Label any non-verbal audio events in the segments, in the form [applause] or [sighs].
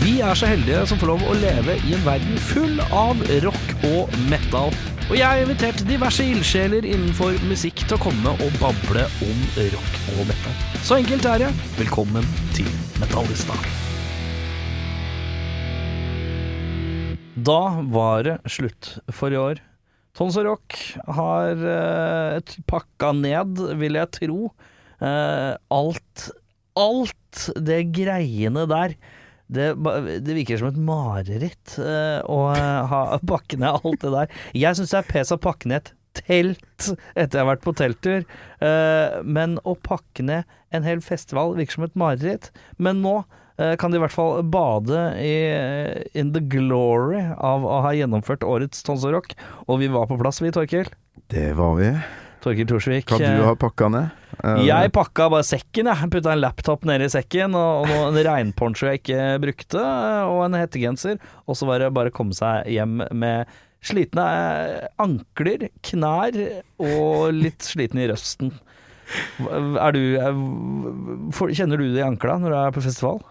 Vi er så heldige som får lov å leve i en verden full av rock og metal. Og jeg har invitert diverse ildsjeler innenfor musikk til å komme og bable om rock og metal. Så enkelt er det. Velkommen til Metallista. Da var det slutt for i år. Tons og Rock har eh, pakka ned, vil jeg tro. Eh, alt, alt det greiene der. Det, det virker som et mareritt eh, å eh, ha pakke ned alt det der. Jeg syns det er pes å pakke ned et telt etter jeg har vært på telttur, eh, men å pakke ned en hel festival virker som et mareritt. Men nå kan de i hvert fall bade i in the glory av å ha gjennomført årets Tons og Rock. Og vi var på plass, vi, Torkil. Det var vi. Torkil Thorsvik. Hva du har pakka ned? Uh, Jeg pakka bare sekken, jeg. Putta en laptop nedi sekken, og, og en regnponcho jeg ikke brukte, og en hettegenser. Og så var det bare å komme seg hjem med slitne eh, ankler, knær og litt sliten i røsten. Er du er, Kjenner du det i ankla når du er på festival?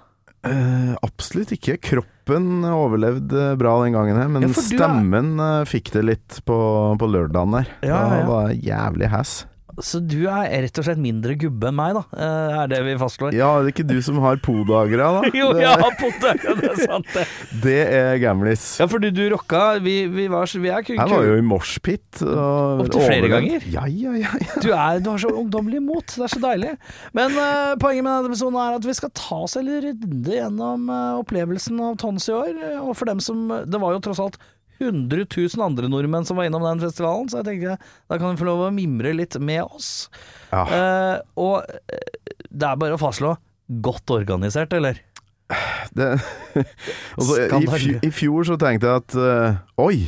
Eh, absolutt ikke. Kroppen overlevde bra den gangen her, men Ja, stemmen er- eh, fikk det litt på, på lørdagen der. Ja, ja, ja. var jævlig hass. Så du er rett og slett mindre gubbe enn meg, da, eh, er det vi fastslår? Ja, det er ikke du som har podagra, da? [laughs] Jo, jeg har podagra, det er sant, det. [laughs] det er gamlis. Ja, fordi du rocka Vi, vi var Vi er ku- Jeg var jo i moshpit. Opptil flere ganger? Ja, ja, ja. ja. Du, er, du har så ungdommelig mot, det er så deilig. Men uh, poenget med denne episoden er at vi skal ta oss en runde gjennom uh, opplevelsen av Tons i år. Og for dem som Det var jo tross alt 100 000 andre nordmenn som var innom den festivalen, så jeg tenkte da kan vi få lov å mimre litt med oss. ja. Eh, og eh, det er bare å fastslå godt organisert, eller? [sighs] Det, [laughs] altså, i, fjor, I fjor så tenkte jeg at uh, Oi,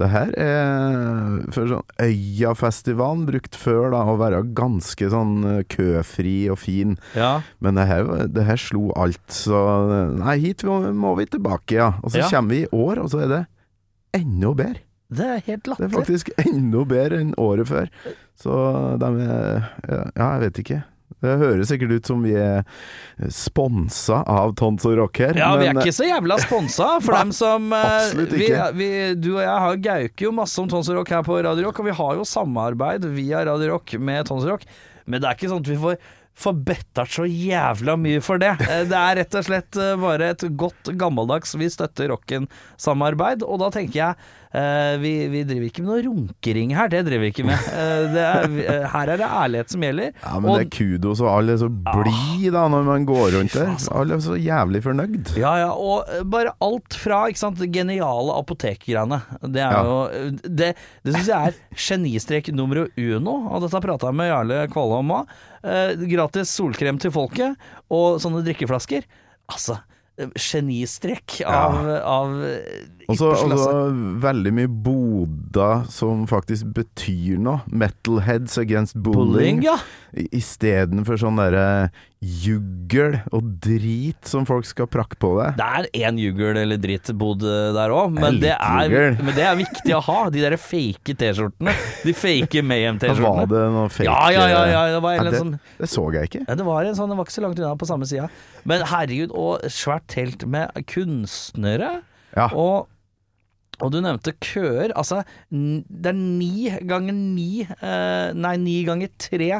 det her er for sånn Øyafestivalen brukt før da å være ganske sånn eh, køfri og fin. Ja. Men det her, det her slo alt, så Nei, hit må, må vi tilbake, ja. Og så Ja. kommer vi i år, og så er det enda bedre. Det er helt Det er faktisk enda bedre enn året før. Så de Ja, jeg vet ikke. Det høres sikkert ut som vi er sponsa av Tons og Rock her. Ja, vi er ikke så jævla sponsa for [laughs] dem som Absolutt ikke. vi, vi, Du og jeg har gauker jo masse om Tons og Rock her på Radio Rock, og vi har jo samarbeid via Radio Rock med Tons og Rock, men det er ikke sånn at vi får får så jævla mye for det. Eh, Det er rett og slett eh, bare et godt gammeldags vi støtter rocken-samarbeid, og da tenker jeg vi, vi driver ikke med noe runkering her, det driver vi ikke med. Eh, det er, eh, her er det ærlighet som gjelder. Ja, men Og- det er kudos, og alle er så blide da når man går rundt der. Alle er så jævlig fornøyd. Ja, ja, og eh, bare alt fra ikke sant, det geniale apotekgreiene. Det er Ja. jo eh, Det, det syns jeg er genistrek nummer uno, og dette prata jeg med Jarle Kvalle om òg. Eh, gratis solkrem til folket, og sånne drikkeflasker. Altså, eh, genistrek av, av eh, Og og så veldig mye boder som faktisk betyr noe. Metalheads against bullying. Bullying, ja. Istedenfor sånn derre juggel og drit som folk skal prakke på deg. Det er én juggel eller drittbod eh, der òg, men, det er- men det er viktig å ha. De der fake T-skjortene. De fake Mayhem-T-skjortene. [laughs] det noen fake Ja, ja, ja, ja, det var en Ja, det, sånn det så jeg ikke. Ja, det var en sånn, det var ikke så langt unna på samme sida. Men herregud, og svært telt med kunstnere. Ja. Og, og du nevnte køer. Altså, det er ni ganger ni eh, Nei, ni ganger tre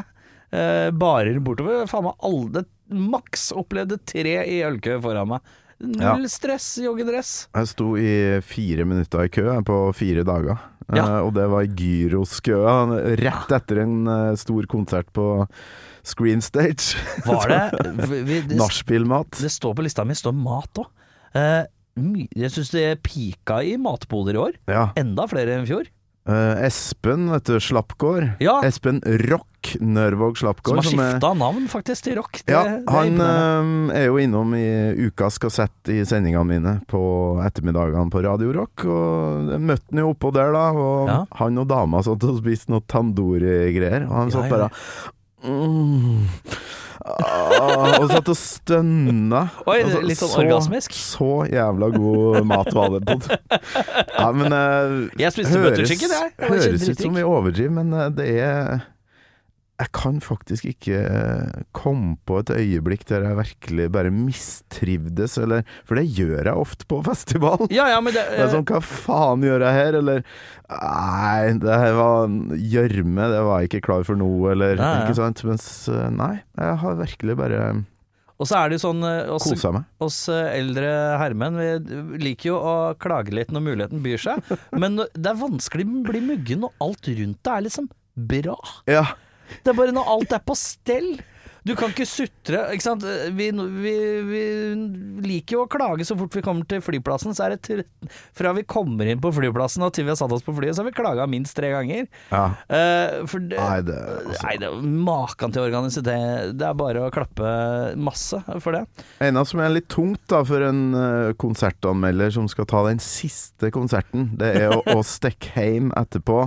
eh, barer bortover. Faen meg alle Maks opplevde tre i ølkø foran meg. Null stress, joggedress. Jeg sto i fire minutter i kø på fire dager. Ja. Eh, og det var i gyroskøa rett etter en eh, stor konsert på Screen Stage. [laughs] Var det, Nachspielmat. det står på lista mi, står mat òg. Eh, jeg syns det pika i matboder i år. Ja. Enda flere enn i fjor. Eh, Espen, vet du, Slappgård. Ja. Espen Rock Nørvåg Slappgård. som har skifta navn, faktisk, til rock. Det, Ja, det er han eh, er jo innom i ukas kassett i sendingene mine på ettermiddagene på Radio Rock, og møtte han jo oppå der, da, og Ja. han og dama satt og spiste noe tandoori-greier, og han satt bare mm, Og satt og stønna. Oi, Altså, litt sånn orgasmisk. Så jævla god mat var det på Ja, men uh, Jeg spiste butterchicken, jeg. Høres ut som vi overdriver, men eh, det er Jeg kan faktisk ikke eh, komme på et øyeblikk der jeg virkelig bare mistrivdes, eller For det gjør jeg ofte på [laughs] festival. Ja, ja, men det, Det er sånn, hva faen gjør jeg her? Eller Nei, det her var gjørme, det var jeg ikke klar for nå, eller Ja, ja. Ikke sant? Mens eh, nei, jeg har virkelig bare Og så er det jo sånn eh, oss, oss eh, eldre herremenn, vi liker jo å klage litt når muligheten byr seg, [laughs] men det er vanskelig å bli muggen når alt rundt deg er liksom bra. Ja. Det er bare når alt er på stell. Du kan ikke sutre, ikke sant. Vi, vi, vi liker jo å klage så fort vi kommer til flyplassen. Så er det fra vi kommer inn på flyplassen og til vi har satt oss på flyet, så har vi klaga minst tre ganger. ja. Uh, for det, Nei, det altså. Nei, det maken til organisert. Det er bare å klappe masse for det. En som er litt tungt da for en eh, konsertanmelder som skal ta den siste konserten, det er å, å stikke hjem etterpå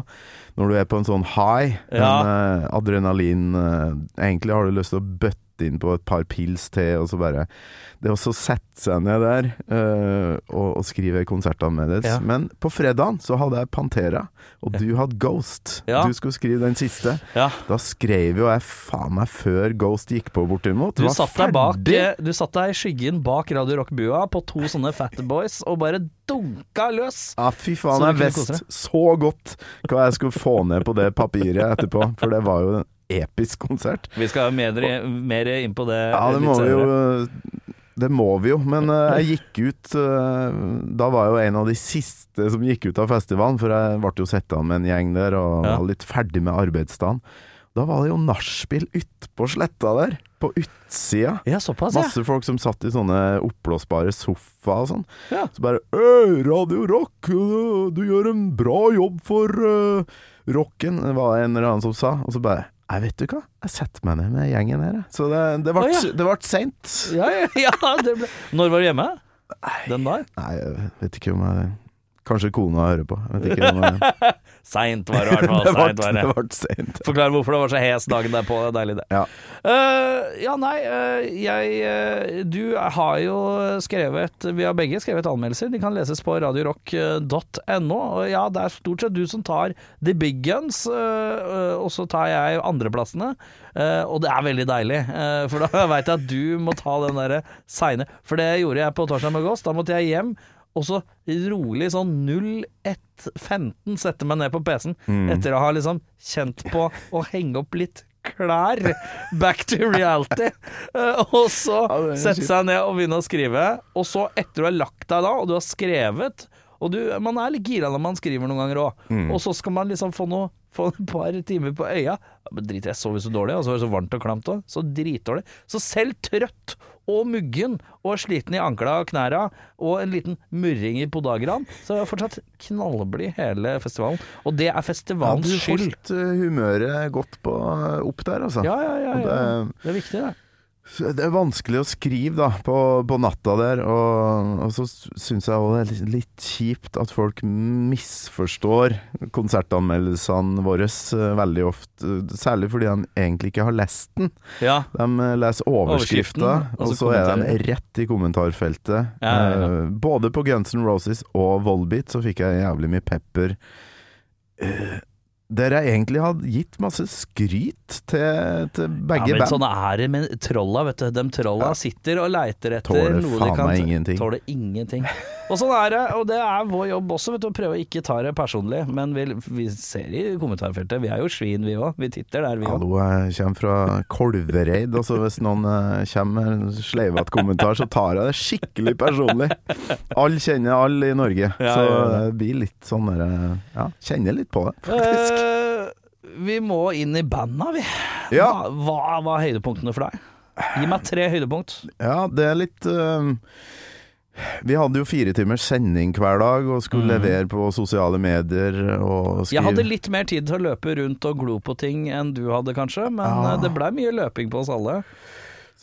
når du er på en sånn high, Ja. en uh, adrenalin uh, Egentlig har du lyst til å bøtte inn på et par pils til, og så bare Det å sette seg ned der uh, og, og skrive konsertanmeldelse. Ja. Men på fredagen så hadde jeg Pantera, og du hadde Ghost. Ja. Du skulle skrive den siste. Ja. Da skrev jo jeg faen meg før Ghost gikk på, bortimot. Du satt, deg bak, du satt deg i skyggen bak Radio Rock-bua på to sånne Fatboys og bare dunka løs. Ja, fy faen, jeg visste så godt hva jeg skulle få ned på det papiret etterpå, for det var jo episk konsert. Vi skal mer, mer inn på det Ja, det må vi jo. Det må vi jo, men eh, jeg gikk ut eh, Da var jeg jo en av de siste som gikk ut av festivalen, for jeg ble jo sittende med en gjeng der og Ja. var litt ferdig med arbeidsdagen. Da var det jo nachspiel utpå sletta der, på utsida. Ja, såpass, ja. Masse folk som satt i sånne oppblåsbare sofaer og sånn. Ja. Så bare «Øy, Radio Rock, du gjør en bra jobb for uh, rocken, var det en eller annen som sa. Og så bare Nei, vet du hva, jeg setter meg ned med gjengen her. Så det, det ble, oh, ja. seint. Ja, ja, ja ble... [laughs] Når var du hjemme? Den der? Nei, jeg vet ikke om jeg Kanskje kona hører på. Jeg vet ikke om jeg, [laughs] Seint var det i hvert fall. [laughs] det ble, det ble seint. Forklar hvorfor det var så hes dagen derpå. Det er deilig, det. Ja. uh, ja, nei, uh, jeg uh, Du har jo skrevet Vi har begge skrevet anmeldelser. De kan leses på radiorock.no. Og ja, det er stort sett du som tar the big guns, og så tar jeg andreplassene. Og det er veldig deilig, for da [laughs] veit jeg at du må ta den derre seine For det gjorde jeg på torsdag med Gås. Da måtte jeg hjem. Og så rolig sånn 01.15 sette meg ned på PC-en Mm. etter å ha liksom kjent på å henge opp litt klær. Back to reality. [laughs] Eh, og så Ja, sette seg ned og begynne å skrive. Og så, etter du har lagt deg da, og du har skrevet Og du, man er litt gira når man skriver noen ganger òg. Mm. Og så skal man liksom få noe få et par timer på øya. Drit, jeg sover så dårlig, og så var det så varmt og klamt òg. Så dritdårlig. Så selv trøtt og muggen og sliten i ankla og knæra og en liten murring i podageraen, så er jeg fortsatt knallblid hele festivalen. Og det er Ja, festivalens du skyld. holdt øh, humøret godt på, opp der, altså. Ja, ja, ja. Ja. det- Det er viktig, det. Det er vanskelig å skrive da på, på natta der, og, og så syns jeg også det er litt, kjipt at folk misforstår konsertanmeldelsene våre eh, veldig ofte. Særlig fordi de egentlig ikke har lest den. Ja. De eh, leser overskrifta, og så er de rett i kommentarfeltet. Ja, ja. Eh, Både på Guns N' Roses og Volbeat så fikk jeg jævlig mye pepper. Eh, Der jeg egentlig hadde gitt masse skryt til, til begge ja, men band. sånn er det med trolla, vet du. De trolla Ja. sitter og leiter etter Tåler noe de faen meg ingenting. Tåler ingenting. [laughs] Og sånn er det, og det er vår jobb også, vet du, å prøve å ikke ta det personlig. Men vi, vi ser i kommentarfeltet, vi er jo svin vi òg. Vi titter der, vi òg. Hallo, jeg kommer fra Kolvereid. Altså hvis noen eh, kommer med en sleivete kommentar, så tar jeg det skikkelig personlig. Alle kjenner alle i Norge, Ja, så det blir litt sånn der eh, Ja, kjenner litt på det, faktisk. Eh, vi må inn i banda, vi. Ja. Hva, hva var høydepunktene for deg? Gi meg tre høydepunkt. Ja, det er litt eh, Vi hadde jo fire timers sending hver dag og skulle mm. levere på sosiale medier og skrive Jeg hadde litt mer tid til å løpe rundt og glo på ting enn du hadde, kanskje, men Ja. eh, det blei mye løping på oss alle.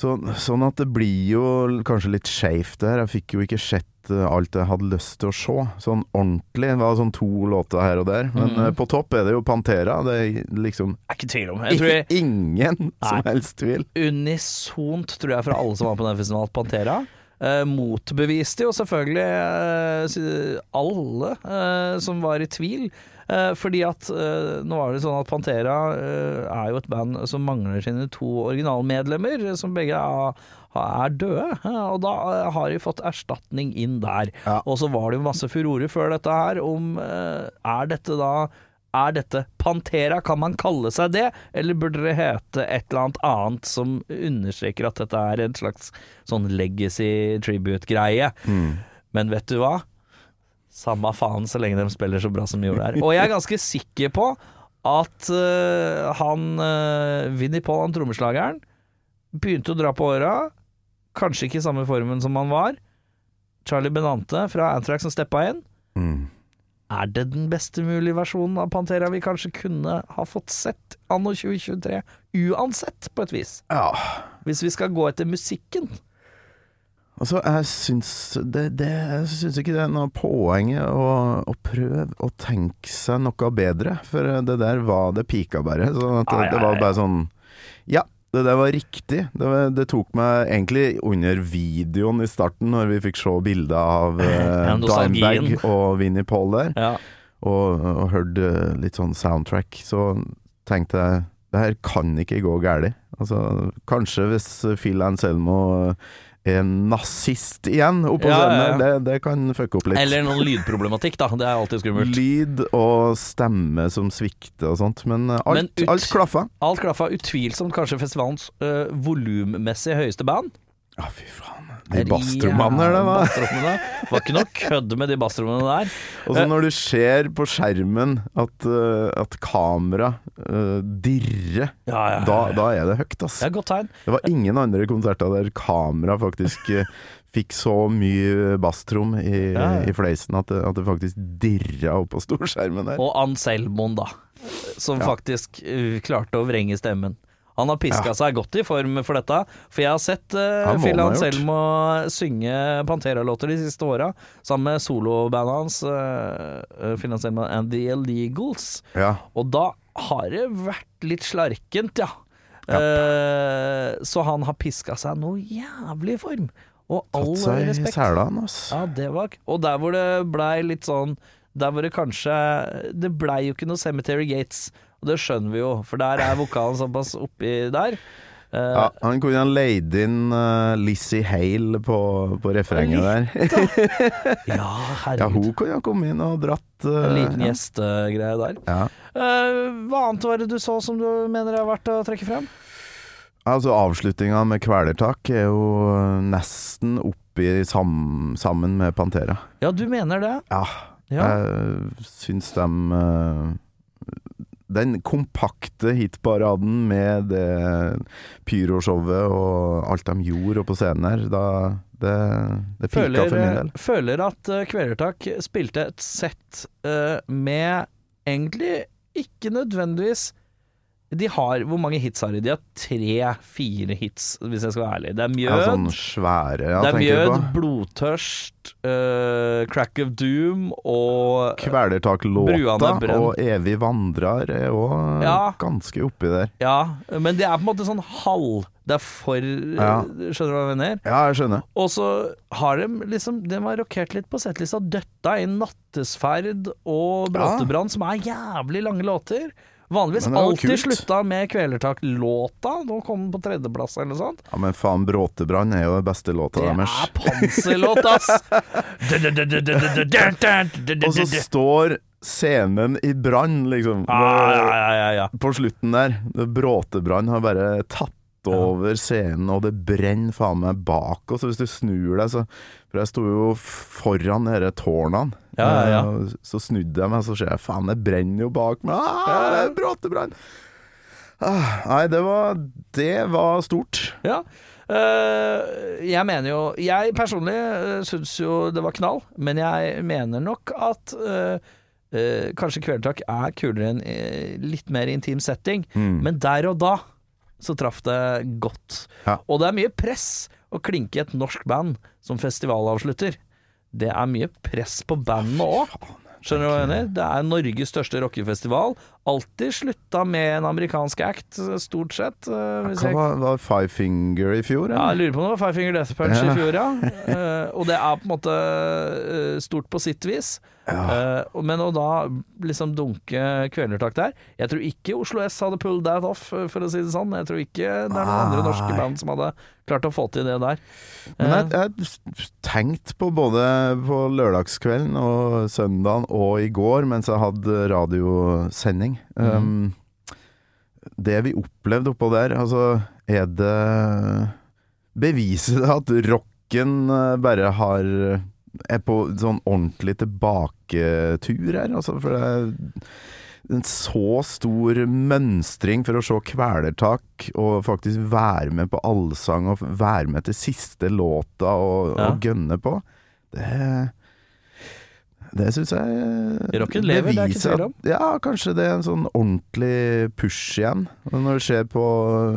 Så, sånn at det blir jo kanskje litt skeivt det her. Jeg fikk jo ikke sett eh, alt jeg hadde lyst til å se. Sånn ordentlig. Det var sånn to låter her og der. Men eh, på topp er det jo Pantera. Det er liksom er ikke tvil om. Jeg jeg, ingen som helst tvil. unisont, tror jeg, fra alle som var på den festivalen, Pantera eh, motbeviste jo selvfølgelig eh, alle eh, som var i tvil. Eh, fordi at eh, nå var det sånn at Pantera eh, er jo et band som mangler sine to originalmedlemmer, som begge er, er døde. og da har de fått erstatning inn der. Ja. Og så var det jo masse furore før dette her om Er dette da er dette Pantera, kan man kalle seg det, eller burde det hete et eller annet annet som understreker at dette er en slags sånn legacy tribute-greie? Mm. Men vet du hva? Samme faen så lenge de spiller så bra som de gjorde her. Og jeg er ganske sikker på at uh, han uh, Vinnie Paul, han trommeslageren, begynte å dra på åra. Kanskje ikke i samme formen som han var. Charlie Benante fra Antrax som steppa inn. Mm. Er det den beste mulige versjonen av Pantera vi kanskje kunne ha fått sett anno 2023? Uansett, på et vis. Ja. Hvis vi skal gå etter musikken. Altså, jeg syns, det, det, jeg syns ikke det er noe poeng å, å prøve å tenke seg noe bedre, for det der var det pika bare. Sånn at det, Ah, ja, det var bare sånn det der var riktig. Det, var, det tok meg egentlig under videoen i starten, når vi fikk se bilder av [laughs] eh, Dimebag og Vinnie Paul der, Ja. og, og hørte eh, litt sånn soundtrack, så tenkte jeg det her kan ikke gå galt. Altså, kanskje hvis Phil Anselmo er nazist igjen oppå Ja, scenen, det, det kan fucke opp litt. Eller noen lydproblematikk, da. Det er alltid skummelt. Lyd og stemme som svikter og sånt, men eh, alt, Men ut- alt klaffa. Alt klaffa utvilsomt kanskje festivalens øh, volummessig høyeste band. Ja, fy faen. De basstrommene her, det var. Ikke noe kødd med de basstrommene der. Og så når du ser på skjermen at, eh, at kamera uh, dirrer, Ja, ja. da, da er det høyt, ass. Det er et godt tegn. Det var ingen andre konserter der kamera faktisk eh, fikk så mye basstrom i, Ja, ja. i fleisen at det, at det faktisk dirra opp på storskjermen der. Og Anselmoen, da. Som Ja. faktisk klarte å vrenge stemmen. Han har piska Ja. seg godt i form for dette. For jeg har sett uh, Phil. Anselmo synge Pantera-låter de siste åra, sammen med solobandet hans, uh, Phil Anselmo and The Illegals. Ja. Og da har det vært litt slarkent, ja. Uh, så han har piska seg noe jævlig i form. Og all Tatt seg i respekt. ass. Ja, det var Og der hvor det blei litt sånn Der hvor det kanskje Det blei jo ikke noe Cemetery Gates, og det skjønner vi jo, for der er vokalen såpass oppi der. Uh, Ja, han kunne ha leid inn uh, Lizzie Hale på, på refrenget der. ja, herregud. Ja, hun kunne ha kommet inn og dratt uh, en liten ja. gjestegreie der. Ja. Hva annet var det du så som du mener er verdt å trekke frem? Altså, avslutninga med Kvelertak er jo nesten oppi sam, sammen med Pantera. Ja, du mener det? Ja, Ja. jeg syns de eh, Den kompakte hitparaden med det pyroshowet og alt de gjorde på scenen her, da det, det pika føler, for min del. føler at uh, Kvelertak spilte et sett uh, med egentlig ikke nødvendigvis De har Hvor mange hits har de? De har tre-fire hits, hvis jeg skal være ærlig. Det er Ja, Mjød, sånn svære, ja, det er Mjød. Blodtørst, uh, Crack of Doom og Kvelertak-låta og Evig vandrer er òg Ja. ganske oppi der. Ja, men det er på en måte sånn halv Det er for Ja. Skjønner du hva jeg mener? Ja, jeg skjønner. Og så har de liksom De har rokert litt på settlista. Døtta inn Nattesferd og Bråtebrann, som er jævlig lange låter. Vanligvis alltid kult. slutta med Kvelertak-låta. Nå kom den på tredjeplass eller noe sånt. Ja, Men faen, Bråtebrann er jo den beste låta deres. Det er panserlåt, ass! [laughs] Og så står scenen i brann, liksom. Ah, ja, ja, ja, ja. På slutten der. Bråtebrann har bare tatt over scenen, og det brenner faen meg bak oss. Hvis du snur deg, så For jeg sto jo foran disse tårnene. Ja, ja, ja. Eh, Så snudde jeg meg, så ser jeg faen, det brenner jo bak meg. Ah, det er Bråtebrann! Ah, nei, det var Det var stort. ja. Uh, jeg mener jo Jeg personlig uh, syns jo det var knall, men jeg mener nok at uh, Uh, kanskje Kvelertak er kulere enn en eh, litt mer intim setting. Mm. Men der og da så traff det godt. Ja. Og det er mye press å klinke i et norsk band som festivalavslutter. Det er mye press på bandene òg. Skjønner du hva jeg mener? Det er Norges største rockefestival. Alltid slutta med en amerikansk act, stort sett. eh, hvis jeg var, var Five Finger i fjor? ja, jeg lurer på om det var Five Finger Death Punch Ja. i fjor, ja. [laughs] Eh, og det er på en måte eh, stort på sitt vis. Ja. men å da liksom dunke kvelertak der Jeg tror ikke Oslo S hadde pulled that off, for å si det sånn. Jeg tror ikke det er noen andre norske band som hadde klart å få til det der. Men jeg, jeg tenkte på både på lørdagskvelden og søndagen og i går mens jeg hadde radiosending. Mhm. Um, det vi opplevde oppå der, altså Er det Beviser det at rocken eh, bare har Er på sånn ordentlig tilbaketur her? Altså, for det er en så stor mønstring for å se kvelertak og faktisk være med på allsang og være med til siste låta og, Ja. og gønne på. Det det syns jeg Rocken lever, det er ikke tvil om. Ja, kanskje det er en sånn ordentlig push igjen. Når du ser på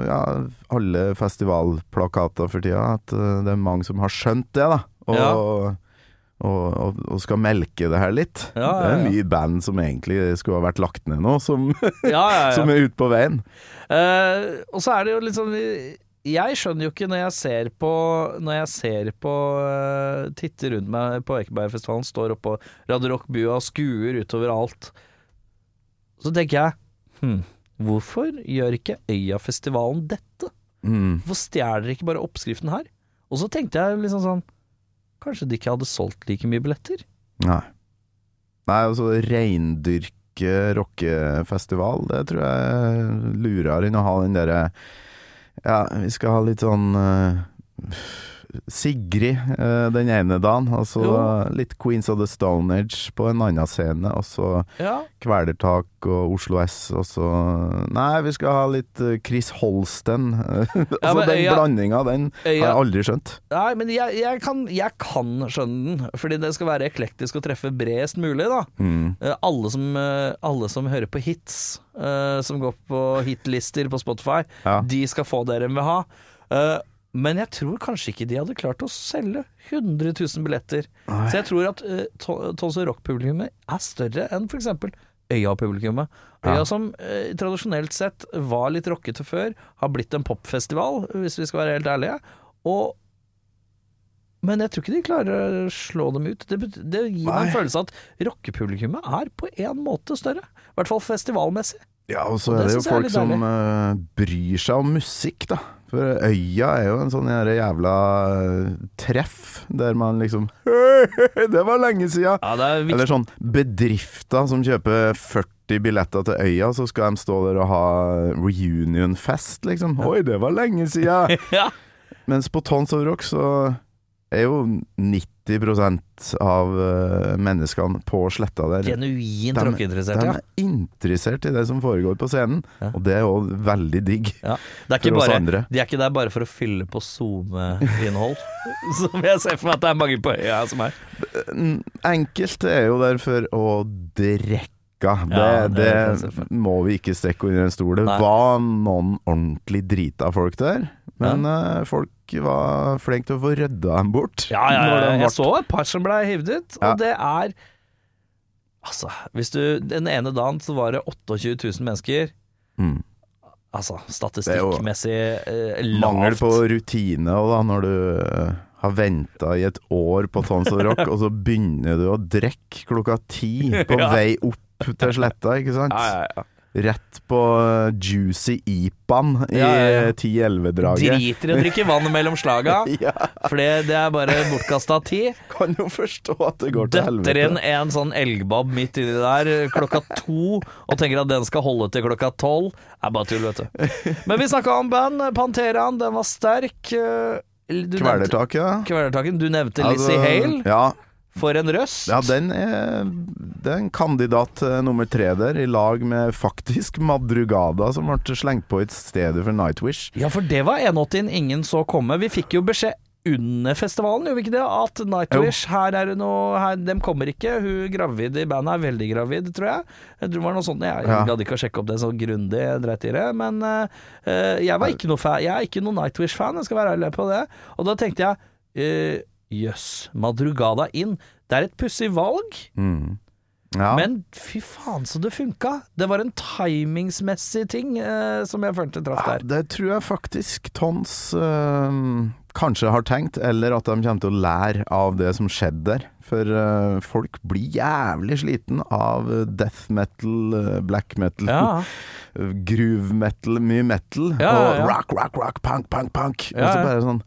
ja, alle festivalplakater for tida, at uh, det er mange som har skjønt det, da. Og, Ja. og, og, og skal melke det her litt. Ja, Det er mye band som egentlig skulle ha vært lagt ned nå, som, [laughs] som er ute på veien. Uh, og så er det jo litt sånn Jeg skjønner jo ikke når jeg ser på Når jeg ser på uh, Titter rundt meg på Ekebergfestivalen, står oppå Radio Rock-bua og skuer utover alt. Så tenker jeg hm, Hvorfor gjør ikke Øyafestivalen dette? Mm. Hvorfor stjeler dere ikke bare oppskriften her? Og så tenkte jeg liksom sånn Kanskje de ikke hadde solgt like mye billetter? Nei. Nei, altså reindyrke rockefestival, det tror jeg er lurere enn å ha den derre Ja, vi skal ha litt sånn eh, Sigrid eh, den ene dagen, og så Jo. litt Queens of the Stone Age på en annen scene, og så Ja. Kvelertak og Oslo S, og så Nei, vi skal ha litt eh, Chris Holsten. [laughs] altså men den ja, blandinga, den har jeg aldri skjønt. Nei, men jeg, jeg, kan, jeg kan skjønne den, fordi det skal være eklektisk og treffe bredest mulig, da. Mm. Eh, alle, som, alle som hører på hits, som går på hitlister på Spotify, de skal få det de vil ha. Eh, men jeg tror kanskje ikke de hadde klart å selge 100 000 billetter. Nei. Så jeg tror at uh, Tolls og Rock-publikummet er større enn f.eks. Øya-publikummet. Øya Ja. som eh, tradisjonelt sett var litt rockete før, har blitt en popfestival, hvis vi skal være helt ærlige. Og men jeg tror ikke de klarer å slå dem ut. Det, det gir meg en følelse at rockepublikummet er på en måte større. I hvert fall festivalmessig. Ja, og så Og det er det jo er folk som uh, bryr seg om musikk, da. For Øya er jo en sånn jævla eh, treff, der man liksom [laughs] Det var lenge sia! Ja, er. Eller sånn bedrifter som kjøper 40 billetter til Øya, så skal de stå der og ha reunionfest, liksom. Oi, det var lenge sia! [laughs] ja. Mens på Tons of Rock så er jo 90 av eh, menneskene på sletta der Genuint De- rockeinteressert, de ja. er interessert i det som foregår på scenen, Ja. og det er jo veldig digg ja. Er for oss bare, andre. de er ikke der bare for å fylle på SoMe-innhold, [laughs] som jeg ser for meg at det er mange på øya som er. Mm, Enkelte er jo der for å drikke. Det, Ja, det det, må vi ikke stikke under en stol. Det var noen ordentlig drita folk der, men eh, folk var flinke til å få rydda dem bort. Ja, ja, ja. Jeg så et par som ble hivd ut, og det er Altså, hvis du Den ene dagen så var det 28 000 mennesker. mm. Altså, statistikkmessig eh, lavt. Mangel på rutine og da, når du eh, har venta i et år på Tons of Rock, [laughs] og så begynner du å drikke klokka ti [laughs] på Ja. vei opp til sletta, ikke sant? Ja, ja, ja. Rett på juicy IPAN i Ja, ja, ja. 10-11-draget. Driter i å drikke vann mellom slaga, [laughs] for det det er bare bortkasta tid. kan jo forstå at det går til Døtter inn en sånn elgbab midt inni der klokka to og tenker at den skal holde til klokka tolv. Er bare tull, vet du. Men vi snakka om band. Panteraen, den var sterk. Eh, Kvelertak, ja. Kvelertaken. Du nevnte Altså, Hale. Ja, For en røst! Ja, den er, en kandidat nummer tre der, i lag med faktisk Madrugada, som ble slengt på i stedet for Nightwish. Ja, for det var 180 ingen så komme. Vi fikk jo beskjed under festivalen, gjorde vi ikke det? At Nightwish, her er det noe her, Dem kommer ikke. Hun gravid i bandet er veldig gravid, tror jeg. Jeg tror det var noe sånt Jeg Ja. gadd ikke å sjekke opp det så grundig, dreit i det. Men uh, jeg var ikke noe fan Jeg er ikke noen Nightwish-fan, jeg skal være ærlig på det. Og da tenkte jeg eh, jøss, Madrugada inn. Det er et pussig valg. Mm. Ja. Men fy faen så det funka! Det var en timingsmessig ting eh, som jeg følte traff Ja, der. det tror jeg faktisk Tons eh, kanskje har tenkt, eller at de kommer til å lære av det som skjedde der. For eh, folk blir jævlig sliten av death metal, øh, black metal, Ja. [laughs] groove metal, mye metal, Ja, ja, ja. og rock, rock, rock, punk, punk, punk. Ja, og så bare sånn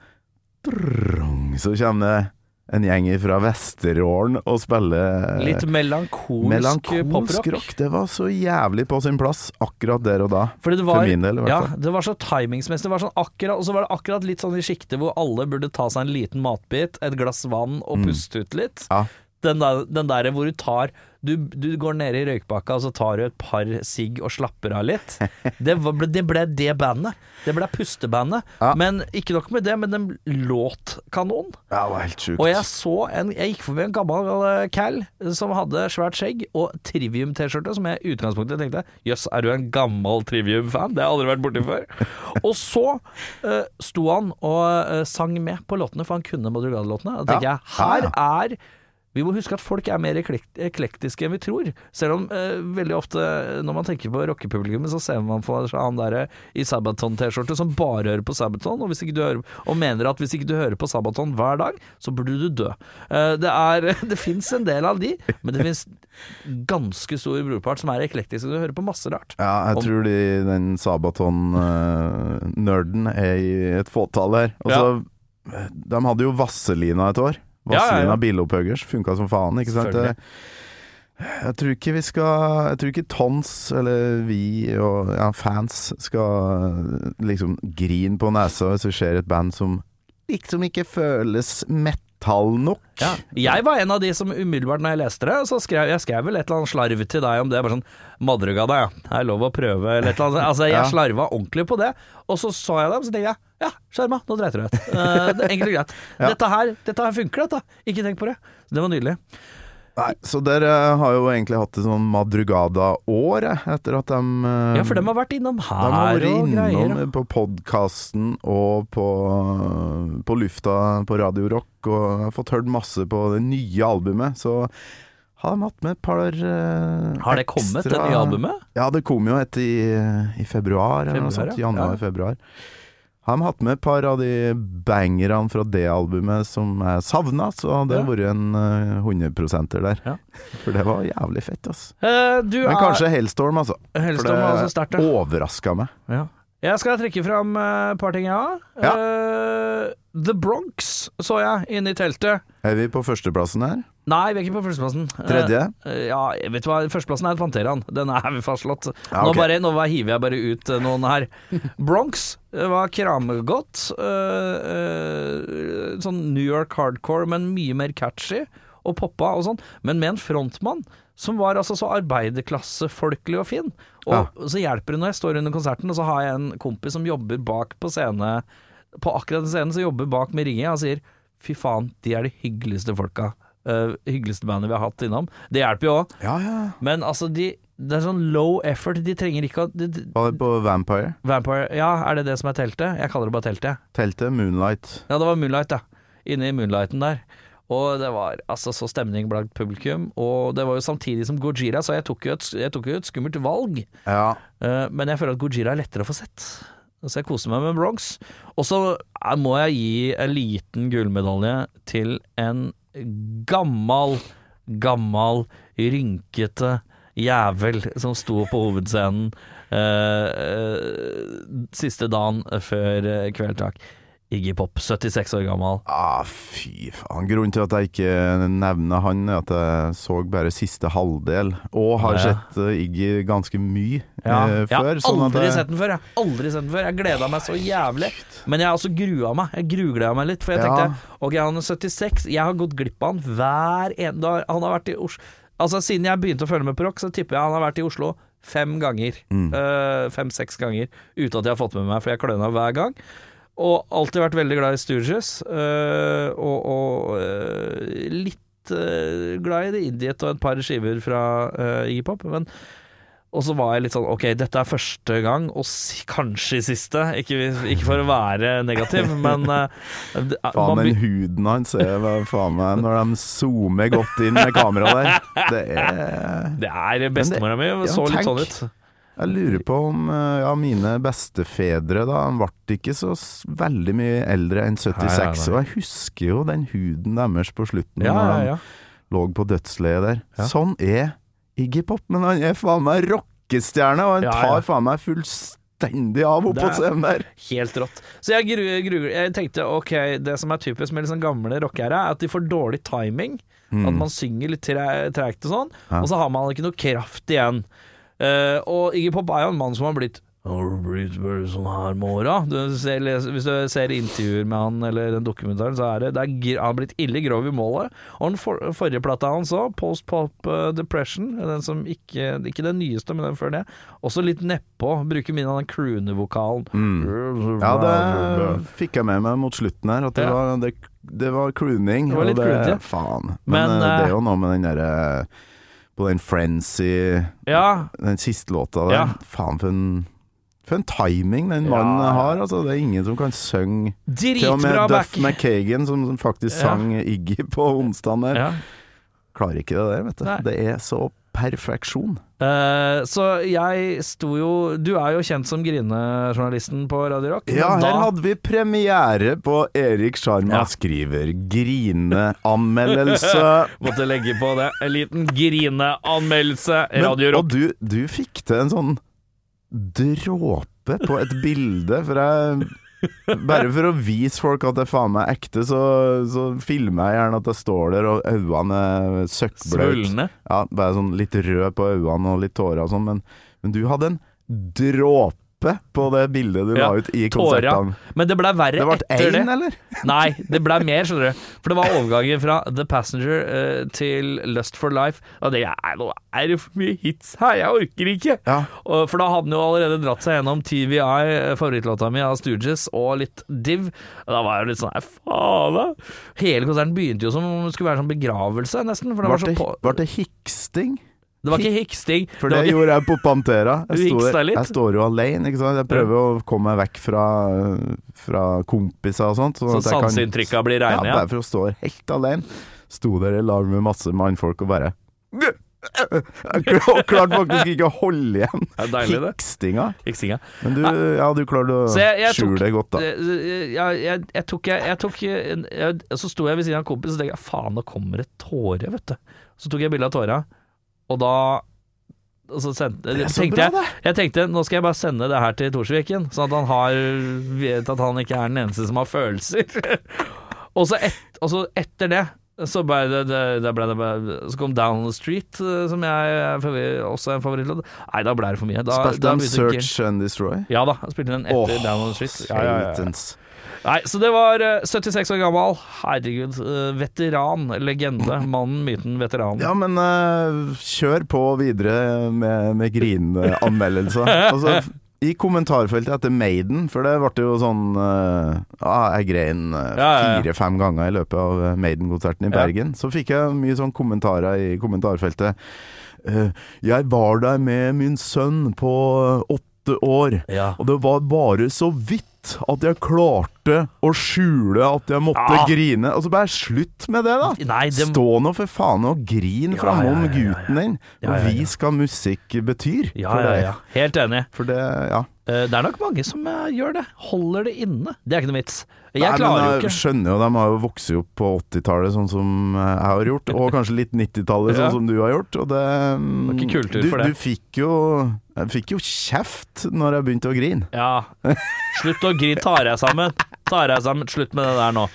Så kommer det en gjeng fra Vesterålen og spiller Litt melankolsk, melankolsk poprock. rock. Det var så jævlig på sin plass akkurat der og da. Fordi det var, For min del, i hvert fall. det var så timingsmessig. Sånn akkurat, og så var det akkurat litt sånn i sjiktet hvor alle burde ta seg en liten matbit, et glass vann og puste ut litt. Ja. Den der, den der hvor du tar du, du går ned i røykbakka og så tar du et par sigg og slapper av litt. [laughs] Det, ble det ble det bandet. Det ble pustebandet. Ja. Men ikke nok med det, men den låt kanon. Ja, det var helt sjukt. Og jeg så en Jeg gikk forbi en gammel eh, cal som hadde svært skjegg og Trivium-T-skjorte, som jeg i utgangspunktet tenkte Jøss, er du en gammel Trivium-fan? Det har jeg aldri vært borti før. [laughs] og så uh, sto han og uh, sang med på låtene, for han kunne Madrugada-låtene. Da tenker Ja. jeg her er vi må huske at folk er mer eklektiske enn vi tror. Selv om eh, veldig ofte når man tenker på rockepublikummet, så ser man for seg han derre i Sabaton-T-skjorte som bare hører på Sabaton, og, hvis ikke du hører, og mener at hvis ikke du hører på Sabaton hver dag, så burde du dø. Eh, det er [laughs] Det fins en del av de, men det fins ganske stor brorpart som er eklektiske. Du hører på masse rart. Ja, jeg Om- tror de, den Sabaton-nerden er i et fåtall her. Og så De hadde jo Vasselina et år. Ja, ja, ja. bilopphøggers funka som faen, ikke sant? Jeg tror ikke vi skal Jeg tror ikke Tons, eller vi og ja, fans, skal liksom grine på nesa hvis vi ser et band som liksom ikke føles metal nok. Ja. Jeg var en av de som umiddelbart når jeg leste det, så skrev jeg skrev vel et eller annet slarv til deg om det. Bare sånn 'Madrugada, ja. Det er lov å prøve', eller et eller annet. Altså, jeg Ja. slarva ordentlig på det. Og så så jeg dem, så tenkte jeg ja, skjerma, nå dreit deg ut. [laughs] Uh, enkelt og greit. Ja. Dette her dette her funker, dette. Ikke tenk på det. Det var nydelig. Nei, så dere har jo egentlig hatt et sånn Madrugada-år, eh, etter at de eh, Ja, for dem har vært innom her og greier. De har vært innom greier. på podkasten og på, på lufta på Radio Rock, og har fått hørt masse på det nye albumet. Så har de hatt med et par uh, Har det kommet, det nye albumet? Ja, det kom jo et i, i februar, eller noe Februar, Januar-februar. Ja. Har de hatt med et par av de bangerne fra det albumet som jeg savna, så det Ja. har vært en uh, 100 der. Ja. For det var jævlig fett, altså. Eh, du Men er kanskje Hellstorm, altså. Er også sterkt, ja. overraska meg. Ja. Jeg skal trekke fram eh, et par ting, ja. Ja. Uh, The Bronx så jeg inne i teltet. Er vi på førsteplassen her? Nei, vi er ikke på førsteplassen. Eh, Tredje? Uh, ja, vet du hva, førsteplassen er Panteraen. Den er vi fastslått. Ja, Nå, bare, nå hiver jeg bare ut noen her. [laughs] Bronx var kramgodt. Uh, sånn New York hardcore, men mye mer catchy. Og poppa og sånn. Men med en frontmann som var altså så arbeiderklassefolkelig og fin. Og så hjelper det når jeg står under konserten, og så har jeg en kompis som jobber bak på scene På akkurat den scenen, som jobber bak med ringet og sier Fy faen, de er de hyggeligste folka. Uh, hyggeligste bandet vi har hatt innom. Det hjelper jo òg. Ja, ja. Men altså, de Det er sånn low effort. De trenger ikke å de, de, Var det på Vampire? Vampire Ja, er det det som er teltet? Jeg kaller det bare teltet. Teltet Moonlight. Ja, det var Moonlight, ja. Inne i Moonlighten der. Og det var altså så stemning blant publikum. Og det var jo samtidig som Gojira, så jeg tok jo et, jeg tok jo et skummelt valg. Ja. Uh, men jeg føler at Gojira er lettere å få sett. Så jeg koser meg med Bronx. Og så eh, må jeg gi en liten gullmedalje til en gammal, gammal, rynkete jævel som sto på hovedscenen eh, eh, siste dagen før Kveldtak. Iggy Pop, 76 år gammel. Ah, fy faen. Grunnen til at jeg ikke nevner han, er at jeg så bare siste halvdel, og har Ja. sett eh, Iggy ganske mye Ja, eh, jeg har før. sånn aldri jeg- sett den før. Jeg har aldri sett den før Jeg gleda meg så jævlig. Men jeg har også grua meg. Jeg grugleda meg litt. For jeg Ja. tenkte ok, han er 76. Jeg har gått glipp av han hver en dag. Han har vært i Oslo Altså Siden jeg begynte å følge med på rock, så tipper jeg han har vært i Oslo fem ganger. Mm. Eh, Fem-seks ganger. Uten at jeg har fått med meg, for jeg kløna hver gang. Og alltid vært veldig glad i Stooges. eh, og og eh, litt eh, glad i The Idiot og et par skiver fra Iggy Pop. Men og så var jeg litt sånn Ok, dette er første gang, og kanskje siste. Ikke, ikke for å være negativ, [laughs] men uh, Faen, den huden hans er faen meg Når de zoomer godt inn med kameraet der. Det er Det er bestemora mi, ja, så litt sånn ut. Jeg lurer på om eh, ja, mine bestefedre da Han ble ikke så veldig mye eldre enn 76, Nei, nei, nei. og jeg husker jo den huden deres på slutten Ja, når han de ja. lå på dødsleiet der. Sånn er Iggy Pop, men han er faen meg rockestjerne, og han tar faen meg fullstendig av oppå scenen der. Helt rått. Så jeg, gru, gru, jeg tenkte ok, det som er typisk med liksom gamle rockere, er at de får dårlig timing. At man synger litt tre- treigt og sånn, Mm. Ja. og så har man ikke noe kraft igjen. Eh, og Iggy Pop er jo en mann som har blitt sånn her med åra. Du ser, les- Hvis du ser intervjuer med han eller den dokumentaren, så er det, det er, han har blitt ille grov i målet. Og den for, forrige plata hans òg, Post Pop eh, Depression, den som ikke, ikke den nyeste, men den før det, også litt nedpå. Bruker mye av den croonevokalen. Mm. Ja, det fikk jeg med meg mot slutten her, at det, Ja. var, det, det var crooning. Det var litt og croonete, ja. Faen. Men, Men, uh, det er jo noe med den derre På den Frenzy Ja, Den siste låta der. Ja. Faen, for en, for en timing den mannen ja. har. Altså, det er ingen som kan synge Til og med Duff. McKagan, som faktisk Ja. sang Iggy på onsdag der, Ja. klarer ikke det der, vet du. Nei. Det er så perfeksjon. Uh, så jeg sto jo Du er jo kjent som grinejournalisten på Radio Rock. Ja, her da- hadde vi premiere på Erik Sjarma Ja. skriver grineanmeldelse. [laughs] Måtte legge på det. En liten grineanmeldelse. Radio Og Rock. du, du fikk til en sånn dråpe på et bilde, jeg bare for å vise folk at det faen meg er ekte, så, så filmer jeg gjerne at jeg står der og øynene er søkkbløte. Ja, bare sånn litt rød på øynene og litt tårer og sånn, men, men du hadde en dråpe på det bildet du Ja, la ut i konsertene. Men det ble verre Det etter det. én, eller? [laughs] Nei, det ble mer, skjønner du. For det var overgangen fra The Passenger uh, til Lust for Life. Og det er, nå er det for mye hits her, jeg orker ikke. Ja. Og, for da hadde han jo allerede dratt seg gjennom TVI, eh, favorittlåta mi av Stooges, og litt Div. Og da var jeg litt sånn "Nei, faen da. Hele konserten begynte jo som om det skulle være sånn begravelse, nesten. For det var Ble så på var det hiksting? Det var ikke hiksting. For det det gjorde jeg på Pantera. [laughs] Jeg, står, jeg står jo alene, ikke sant. Jeg prøver å komme meg vekk fra, fra kompiser og sånt. sånn så sanseinntrykka blir Ja, reine, ja. bare for å stå helt alene. Sto der i lag med masse mannfolk og bare Jeg klar- klarte faktisk ikke å holde igjen deilig, hikstinga. Hikstinga. Men du, ja, du klarte å Så jeg- jeg skjule det godt, da. Eh, Jeg, jeg, jeg tok, jeg, tok jeg, jeg, Så sto jeg ved siden av en kompis og tenkte faen, nå kommer det tåre, vet du. Så tok jeg bilde av tåra, og da og så sendte, Det er så tenkte bra, jeg, jeg tenkte nå skal jeg bare sende det her til Torsviken, sånn at han har, vet at han ikke er den eneste som har følelser. [laughs] og, så et, og så etter det så ble det, det, det, ble det Så kom Down the Street, som jeg er også er en favorittlåt. Nei, da ble det for mye. Da, Spilte han Search ikke- Search and Destroy? Ja da, spilte den etter oh, Down on the Street. Ja, ja, ja. Nei, så det var eh, 76 år gammel. Herregud. eh, veteran. Legende. [clears throat] Mannen, myten, veteranen. Ja, men uh, kjør på videre med, med grineanmeldelser. [laughs] altså, I kommentarfeltet etter Maiden, for det ble jo sånn uh, ah, Jeg grein eh, Ja, ja, ja. fire-fem ganger i løpet av eh, Maiden-konserten i. Bergen. Så fikk jeg mye sånn kommentarer i kommentarfeltet. Uh, jeg var der med min sønn på eh, åtte år. Og det var bare så vidt at jeg klarte å skjule at jeg måtte Ja. grine. Altså Bare slutt med det, da! Nei, det Stå nå for faen og grin Ja, framom ja, ja, ja, ja. gutten din. Ja, Og ja, ja. vis hva musikk betyr. Ja, for ja, ja. Helt enig. For det, ja. Eh, det er nok mange som eh, gjør det. Holder det inne. Det er ikke noe vits. Jeg Nei, men klarer jo ikke skjønner jo, de har jo vokst opp på 80-tallet, sånn som jeg har gjort. Og kanskje litt 90-tallet, Ja. sånn som du har gjort. Og det, det ikke kultur du, for det. Du fikk jo Jeg fikk jo kjeft når jeg begynte å grine. Ja. Slutt å grine, tar jeg sammen. Ta jeg sammen, slutt med det der nå.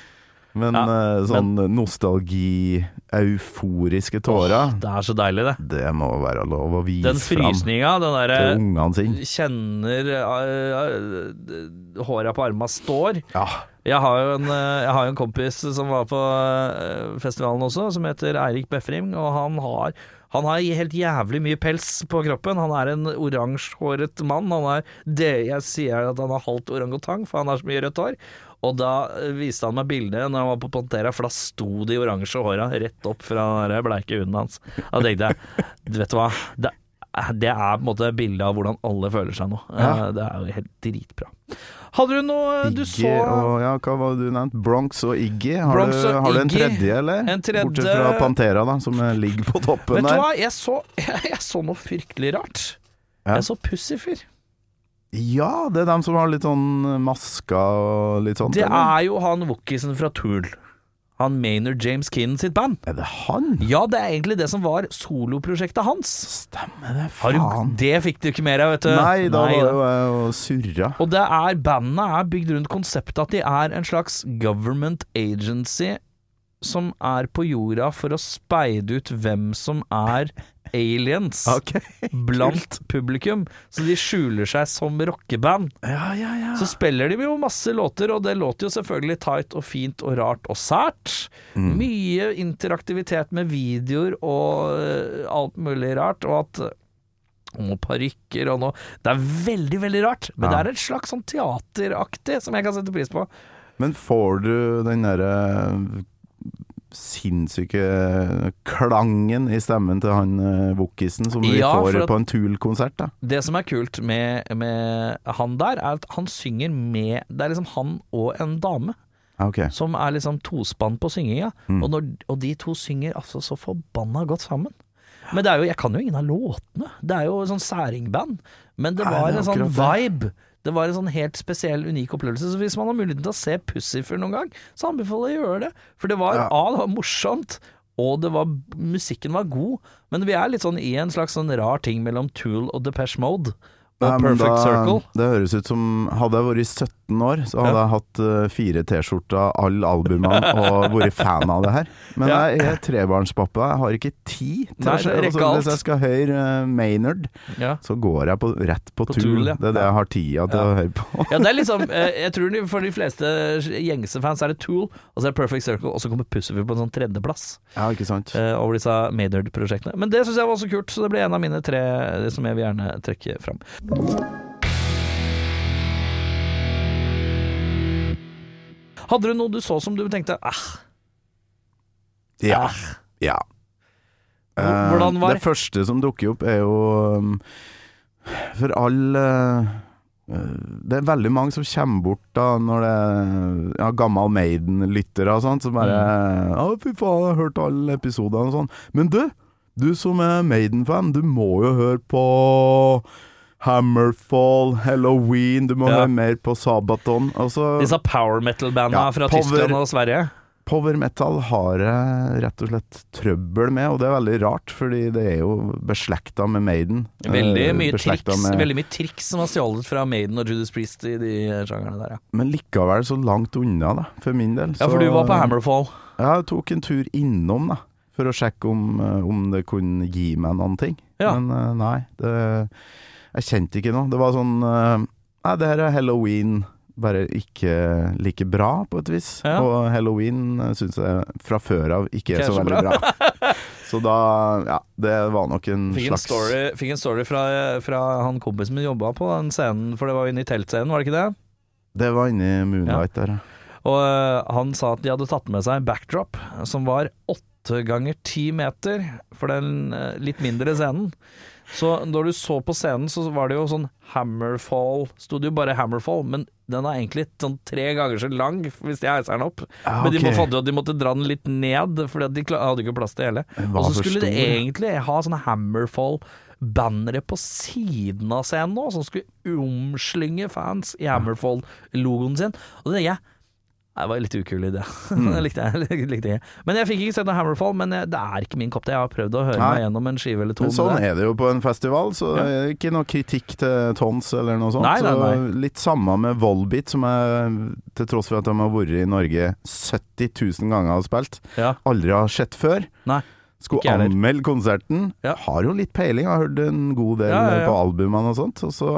Men Ja, eh, sånn nostalgi, euforiske tårer, Det er så deilig, det. det må være lov å vise Den fram den til derre ungene sine. Kjenner uh, håra på arma står. Ja. Jeg har, jo en, eh, jeg har en kompis som var på eh, festivalen også, som heter Eirik Befring, og han har han har helt jævlig mye pels på kroppen. Han er en oransjehåret mann. Er det jeg sier at han har halvt orangutang, for han har så mye rødt hår. Og da eh, viste han meg bildet når han var på Pantera, for da sto de oransje håra rett opp fra den bleike hunden hans. Da tenkte jeg, vet du hva, det, det er på en måte bildet av hvordan alle føler seg nå. Ja. Eh, Det er jo helt dritbra. Hadde du noe du Iggy så og ja, hva var det du nevnte? Bronx og Iggy. Har, Bronx du, har du en tredje, eller? En tredje- Bortsett fra Pantera, da, som eh, ligger på toppen Vet du hva, jeg så, [laughs] jeg, så noe fryktelig rart. Ja. Jeg så Pussifer. Ja, det er dem som har litt sånn maska og litt sånt. Det eller? er jo han wokisen fra Tool. Han Maynard James Keenan sitt band. Er det han? Ja, det er egentlig det som var soloprosjektet hans. Stemmer det, Har du, faen. det fikk du ikke mer av, vet du. Nei, da var det jo surra. Og det er, bandene er bygd rundt konseptet at de er en slags government agency som er på jorda for å speide ut hvem som er aliens okay. [laughs] blant publikum. Så de skjuler seg som rockeband. Ja, ja, ja. Så spiller de jo masse låter, og det låter jo selvfølgelig tight og fint og rart og sært. Mm. Mye interaktivitet med videoer og eh, alt mulig rart, og at og parykker og noe Det er veldig, veldig rart, men det er et slags sånn teateraktig som jeg kan sette pris på. Men får du den derre sinnssyke klangen i stemmen til han Wookisen som vi Ja, får på en Tool-konsert. Det som er kult med, med han der, er at han synger med Det er liksom han og en dame. Okay. Som er liksom tospann på synginga. Mm. Og, når, og de to synger altså så forbanna godt sammen. Men det er jo, jeg kan jo ingen av låtene. Det er jo sånn særingband. Men det Nei, var det er en sånn vibe. Det var en sånn helt spesiell, unik opplevelse. Så hvis man har muligheten til å se Pussyfyr noen gang, så anbefaler jeg å gjøre det. For det var Ja. A, det var morsomt. Og det var, musikken var god, men vi er litt sånn i en slags sånn rar ting mellom Tool og Depeche Mode. Nei, men Perfect da- Circle. Det høres ut som Hadde jeg vært 17 år, så hadde Ja. jeg hatt uh, fire T-skjorter, alle albumene, [laughs] og vært fan av det her. Men Ja. jeg er trebarnspappa, jeg har ikke tid til Nei, å skje det Altså, alt. hvis jeg skal høre uh, Maynard, Ja. så går jeg på, rett på, På. Tool, ja. Det er det jeg har tida til å høre på. [laughs] Ja, det er liksom uh, Jeg tror for de fleste gjengse fans er det Tool, og så er det Perfect Circle, og så kommer Pussyfyr på en sånn tredjeplass Ja, ikke sant? over disse Maynard-prosjektene. Men det syns jeg var også kult, så det ble en av mine tre som jeg vil gjerne trekke fram. Hadde du noe du så som du tenkte ah, Ja. ah. ja. Eh, hvordan var- Det første som dukker opp, er jo um, For alle eh, Det er veldig mange som kommer bort da når det er ja, gammel Maiden-lyttere og sånt, som bare Mm. 'Å, fy faen, jeg har hørt alle episodene' og sånn. Men du, du som er Maiden-fan, du må jo høre på Hammerfall, Halloween, du må Ja. høre mer på Sabaton. Altså, Disse power metal-banda Ja, fra power- Tyskland og Sverige. Power metal har jeg rett og slett trøbbel med, og det er veldig rart, fordi det er jo beslekta med Maiden. Veldig Eh, mye, triks, med- veldig mye triks som var stjålet fra Maiden og Judas Priest i de sjangerne der, ja. Men likevel så langt unna, da, for min del. Ja, for du var på Hammerfall. Ja, jeg tok en tur innom, da, for å sjekke om, eh, om det kunne gi meg noen ting. Ja. Men eh, nei, det, jeg kjente ikke noe. Det var sånn eh, Nei, det her er halloween, bare ikke like bra, på et vis. Ja. Og halloween syns jeg fra før av ikke er så så veldig bra. [laughs] Så da Ja, det var nok en Fikk en slags story, fikk en story fra, fra han kompisen min jobba på den scenen, for det var inne i teltscenen, var det ikke det? Det var inne i Moonlight der, ja. Og øh, han sa at de hadde tatt med seg en backdrop som var åtte ganger ti meter for den litt mindre scenen. Så når du så på scenen, så var det jo sånn Hammerfall Sto det jo bare Hammerfall, men den er egentlig sånn tre ganger så lang hvis de heiser den opp. Ah, Men de fant ut at de måtte dra den litt ned, Fordi de hadde ikke plass til hele. Og så skulle de egentlig ha sånne Hammerfall-bannere på siden av scenen nå, som skulle omslynge fans i Hammerfall-logoen sin. Og det tenker jeg Det var litt ukul idé. [laughs] det likte jeg, [laughs] likte jeg. Men jeg fikk ikke sett noe Hammerfall, men jeg, det er ikke min kopp te. Jeg har prøvd å høre Nei. meg gjennom en skive eller to. Men sånn det- er det jo på en festival, så er ikke noe kritikk til Tons eller noe sånt. Nei. Så litt samme med Volbeat, som jeg, til tross for at de har vært i Norge 70 000 ganger og spilt, ja. aldri har sett før. Nei. Skulle anmelde konserten. Ja. Har jo litt peiling, har hørt en god del Ja, ja, ja. på albumene og sånt. Og så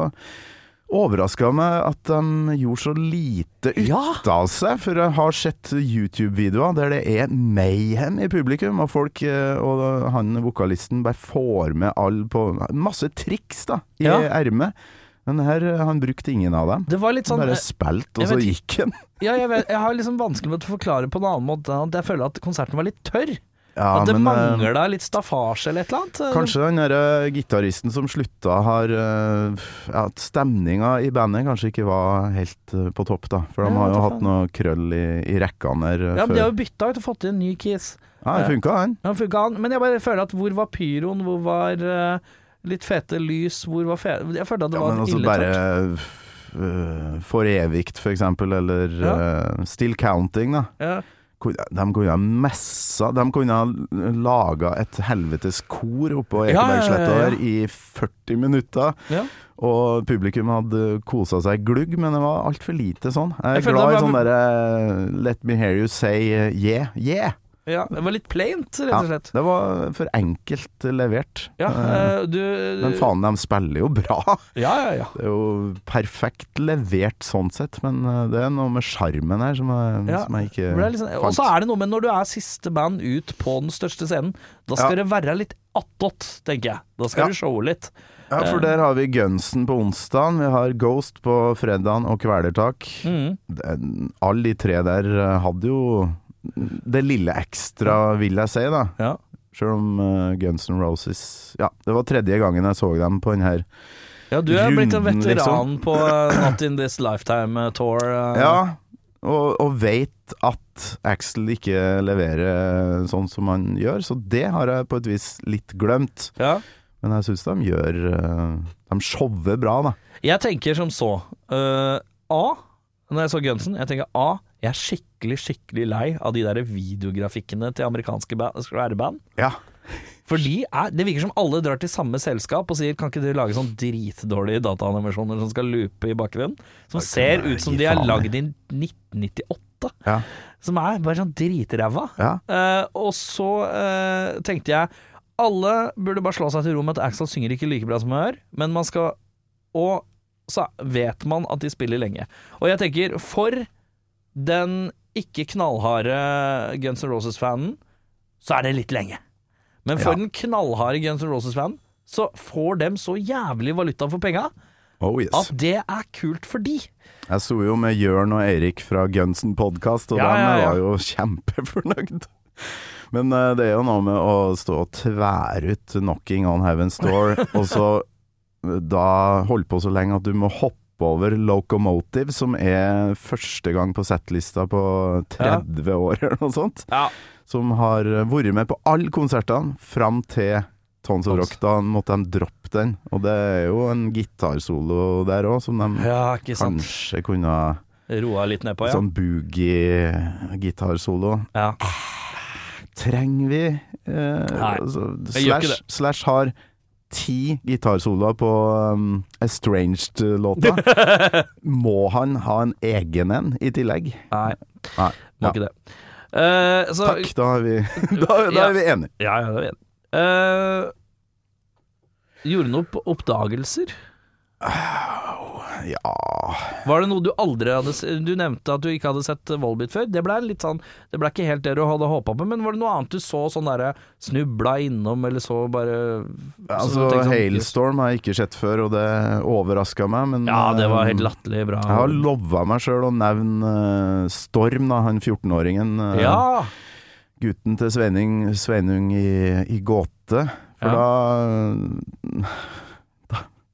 overraska meg at de gjorde så lite ut Ja! av seg, for jeg har sett YouTube-videoer der det er mayhem i publikum, og folk eh, og han vokalisten bare får med all på Masse triks, da, i Ja. ermet. Men her, eh, han brukte ingen av dem. Det var litt sånn Bare spilte, og jeg så vet- gikk han. Ja, jeg, vet, jeg har liksom vanskelig med å forklare på en annen måte enn at jeg føler at konserten var litt tørr. Ja, at det men, eh, mangla litt staffasje eller et eller annet. Kanskje den derre gitaristen som slutta, har eh, ja, At stemninga i bandet kanskje ikke var helt eh, på topp, da. For de Ja, har jo hatt noe krøll i, i rekkene der før. Ja, men De har jo bytta ut og fått inn ny Kiss. Ja, det funka, den. Ja, funka han. Men jeg bare føler at hvor var pyroen, hvor var eh, litt fete lys, hvor var fe... Jeg følte at det Ja, var men altså ille bare tørt. For evigt, for eksempel, eller Ja. eh, Still Counting, da. Ja. De kunne ha messa De kunne ha laga et helvetes kor oppå Ja, ja, ja, ja. i 40 minutter. Og publikum hadde kosa seg glugg, men det var altfor lite sånn. Jeg er Jeg glad i sånn derre Let me hear you say uh, yeah, yeah. Ja, det var litt plaint, rett og slett. Ja, det var for enkelt levert. Ja, Eh, eh, du men faen, de spiller jo bra. [laughs] Ja, ja, ja. Det er jo perfekt levert sånn sett, men uh, det er noe med sjarmen her som Ja, som jeg ikke liksom, liksom- Og så er det noe med når du er siste band ut på den største scenen, da skal det være litt attåt, tenker jeg. Da skal du showe litt. Ja, for der har vi Gunsen på onsdagen, vi har Ghost på fredagen og Kvelertak. Mm. Alle de tre der hadde jo det lille ekstra, vil jeg si, da. Ja. Sjøl om uh, Guns N' Roses Ja, det var tredje gangen jeg så dem på den her. ja, du er blitt en veteran liksom. på uh, Not In This Lifetime-tour. Ja, og, og veit at Axel ikke leverer sånn som han gjør, så det har jeg på et vis litt glemt. ja. Men jeg syns de gjør uh, De shower bra, da. Jeg tenker som så. eh, A, når jeg så Gunsen, jeg tenker A, jeg er skikkelig, skikkelig lei av de der videografikkene til amerikanske band. Ja. For de er, det virker som alle drar til samme selskap og sier kan ikke dere lage sånn dritdårlige dataanimasjoner som skal loope i bakgrunnen? Som okay, ser ut som de er lagd i 1998. Ja. Som er bare sånn dritræva. ja. Uh, og så uh, tenkte jeg alle burde bare slå seg til ro med at Axel synger ikke like bra som gjør, men man skal Og så vet man at de spiller lenge. Og jeg tenker, for den ikke knallharde Guns N' Roses-fanen, så er det litt lenge. Men for Ja. den knallharde Guns N' Roses-fanen, så får dem så jævlig valuta for penga Oh yes. at det er kult for de. Jeg sto jo med Jørn og Eirik fra Gunsen podkast, og Ja, ja, ja. var jo [laughs] kjempefornøyd. Men eh, det er jo noe med å stå og tvære ut 'Knocking on Heaven's Door', [laughs] og så eh, da holde på så lenge at du må hoppe over Locomotive, som er første gang på settlista på 30 år [laughs] eller noe sånt. Ja. Som har vært med på alle konsertene fram til Tons of Rock. Da måtte de droppe den. Og det er jo en gitarsolo der òg, som de Ja, kanskje kunne Roa litt nedpå, ja. Sånn boogie-gitarsolo. ja. Trenger vi eh, altså, Slash, Slash har ti gitarsoloer på um, Estranged-låta. [laughs] Må han ha en egen en i tillegg? Nei, Nei. må Ja. ikke det. Uh, så, Takk, da er vi, [laughs] da, da Ja. er vi enige. Ja, ja, da er vi enige. Uh, gjorde noen opp oppdagelser? Ja Var det noe du aldri hadde Du nevnte at du ikke hadde sett Volbit før. Det ble litt sånn Det ble ikke helt det du hadde håpa på, men var det noe annet du så sånn derre snubla innom, eller så bare så Altså, sånn, Hailstorm har jeg ikke sett før, og det overraska meg, men Ja, det var eh, helt latterlig bra. Jeg har lova meg sjøl å nevne eh, Storm, da, han 14-åringen. eh, Ja! gutten til Sveining, Sveinung i, i gåte. For Ja. da,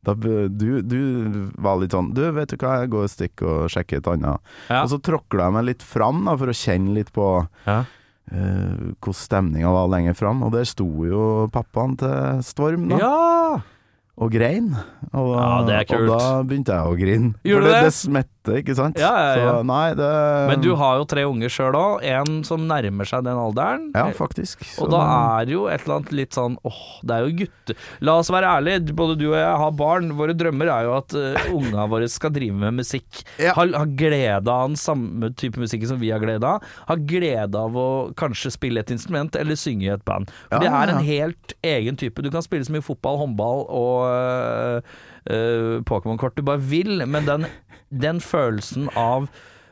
da, du, du var litt sånn Du, vet du hva, jeg går et stikk og sjekker et annet. Ja. Og så tråkla jeg meg litt fram da, for å kjenne litt på Ja. uh, hvordan stemninga var lenger fram. Og der sto jo pappaen til Storm da, ja! og grein. Og da, Ja, det er kult. og da begynte jeg å grine. Gjorde for det, det? det smett ikke sant? Ja, ja, ja. Så nei, det Men du har jo tre unger sjøl òg, en som nærmer seg den alderen. Ja, faktisk. Så Og da er jo et eller annet litt sånn åh, det er jo gutter La oss være ærlige, både du og jeg har barn. Våre drømmer er jo at uh, unga våre skal drive med musikk. Ja. Ha, ha glede av den samme type musikk som vi har glede av. Ha glede av å kanskje spille et instrument eller synge i et band. For det er en helt egen type. Du kan spille så mye fotball, håndball og øh, Pokémon-kort du bare vil, men den, den følelsen av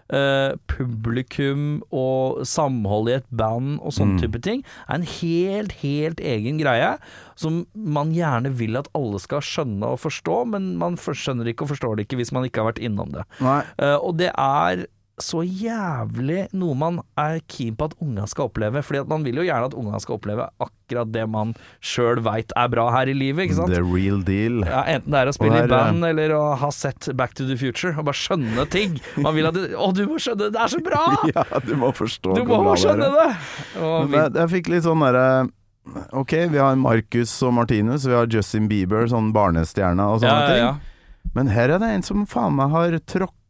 Uh, publikum og samhold i et band og sånn Mm. type ting, er en helt, helt egen greie. Som man gjerne vil at alle skal skjønne og forstå, men man skjønner ikke og forstår det ikke hvis man ikke har vært innom det. Eh, og det er så jævlig noe man er keen på at unga skal oppleve. Fordi at man vil jo gjerne at unga skal oppleve akkurat det man sjøl veit er bra her i livet, ikke sant? The real deal. Ja, enten det er å spille Og i band eller å ha sett Back to the Future og bare skjønne ting. Man vil at det, Å, du må skjønne, det er så bra! [laughs] Ja, du må forstå Du må bra er. skjønne det! Og jeg, jeg fikk litt sånn derre Ok, vi har Marcus og Martinus, vi har Justin Bieber, sånn barnestjerne og sånne ja, ja. ting. Men her er det en som faen meg har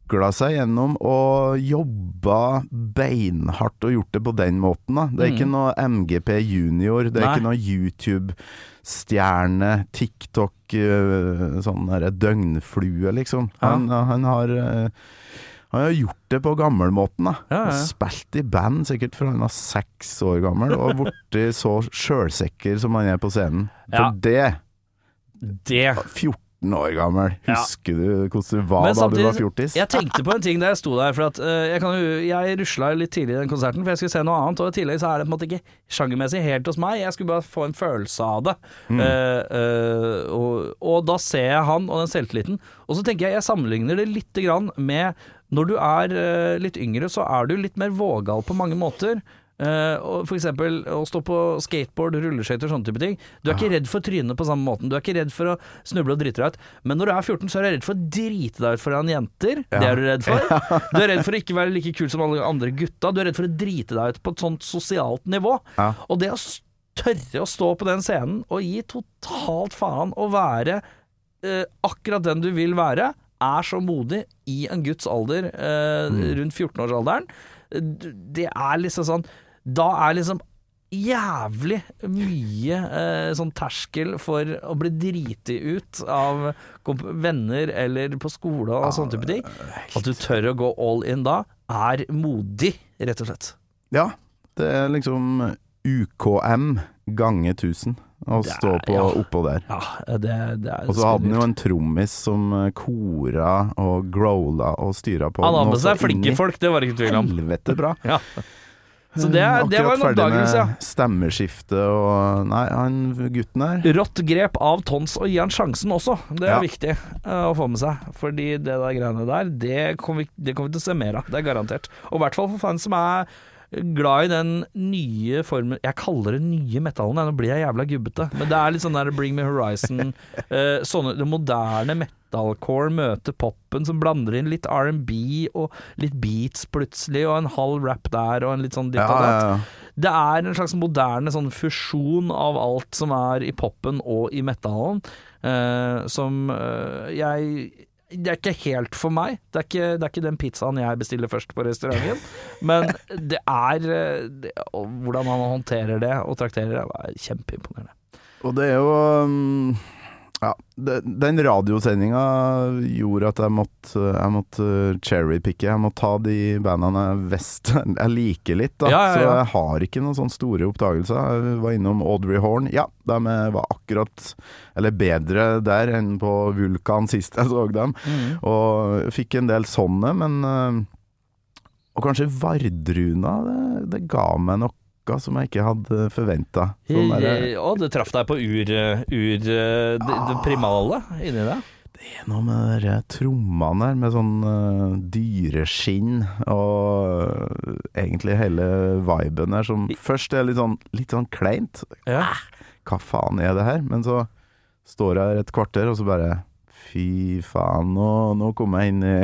tråkla seg gjennom og jobba beinhardt og gjort det på den måten, da. Det er Mm. ikke noe MGP junior, det er Nei. ikke noe YouTube-stjerne, TikTok, øh, sånn derre døgnflue, liksom. Ja. Han, han har øh, han har gjort det på gammelmåten, da. Ja, ja. Spilt i band sikkert fra han var seks år gammel, og [laughs] blitt så sjølsikker som han er på scenen. For det Det 14 år gammel. Ja. Husker du hvordan du var Men da du var fjortis? Jeg tenkte på en ting da jeg sto der. For at uh, jeg, kan jeg rusla litt tidlig i den konserten, for jeg skulle se noe annet. Og i tillegg så er det på en måte ikke sjangermessig helt hos meg. Jeg skulle bare få en følelse av det. Mm. Uh, uh, og, og da ser jeg han og den selvtilliten. Og så tenker jeg jeg sammenligner det lite grann med når du er litt yngre, så er du litt mer vågal på mange måter. Og for eksempel å stå på skateboard, rulleskøyter og sånne type ting. Du er ikke redd for trynet på samme måten. Du er ikke redd for å snuble og drite deg ut. Men når du er 14, så er du redd for å drite deg ut foran jenter. Det er du redd for. [laughs] Du er redd for å ikke være like kul som alle andre gutta. Du er redd for å drite deg ut på et sånt sosialt nivå. Ja. Og det å tørre å stå på den scenen og gi totalt faen og være uh, akkurat den du vil være, er så modig i en guds alder, eh, rundt 14-årsalderen. D- Det er liksom sånn Da er liksom jævlig mye eh, sånn terskel for å bli driti ut av venner eller på skole og sånne type ting. At du tør å gå all in da, er modig, rett og slett. Ja, det er liksom UKM gange 1000 å stå på ja. oppå der. Ja, det, det Og så hadde han jo en trommis som eh, kora og growla og styra på. Han hadde med seg flinke folk, det var det ikke tvil om. Helvete bra. Ja. Så det, det var en Akkurat ferdig med Stemmeskifte og Nei, han gutten der Rått grep av Tons og gi han sjansen også. Det er Ja. viktig uh, å få med seg. Fordi det der greiene der, det kommer vi, kom vi til å se mer av. Det er garantert. Og i hvert fall for fans som er glad i den nye formen Jeg kaller det nye metallen, nå blir jeg jævla gubbete. Men det er litt sånn der Bring Me Horizon. uh, [laughs] sånne, det moderne metalcore møter popen som blander inn litt R&B og litt beats plutselig, og en halv rap der og en litt sånn ditt Ja, og datt. ja, ja. Det er en slags moderne sånn fusjon av alt som er i popen og i metallen, eh, som eh, jeg Det er ikke helt for meg. Det er ikke, det er ikke den pizzaen jeg bestiller først på restauranten. Men det er eh, det, Hvordan han håndterer det og trakterer det, er kjempeimponerende. Og det er jo um, Ja, det, den radiosendinga gjorde at jeg måtte, jeg måtte cherrypicke. Jeg må ta de bandene visst [laughs] jeg liker litt, da. Ja, ja, Så jeg har ikke noen sånne store oppdagelser. Jeg var innom Audrey Horn. Ja, de var akkurat Eller bedre der enn på Vulkan sist jeg så dem. Og fikk en del sånne, men uh, Og kanskje Vardruna, det, det ga meg noe som jeg ikke hadde forventa. Sånn Og det traff deg på ur, ur det, det primale inni deg. Det er noe med de trommene der, med sånn uh, dyreskinn og uh, egentlig hele viben der, som først er litt sånn, litt sånn kleint. Ja. Hva faen er det her? Men så står jeg her et kvarter, og så bare Fy faen, nå, nå kom jeg inn i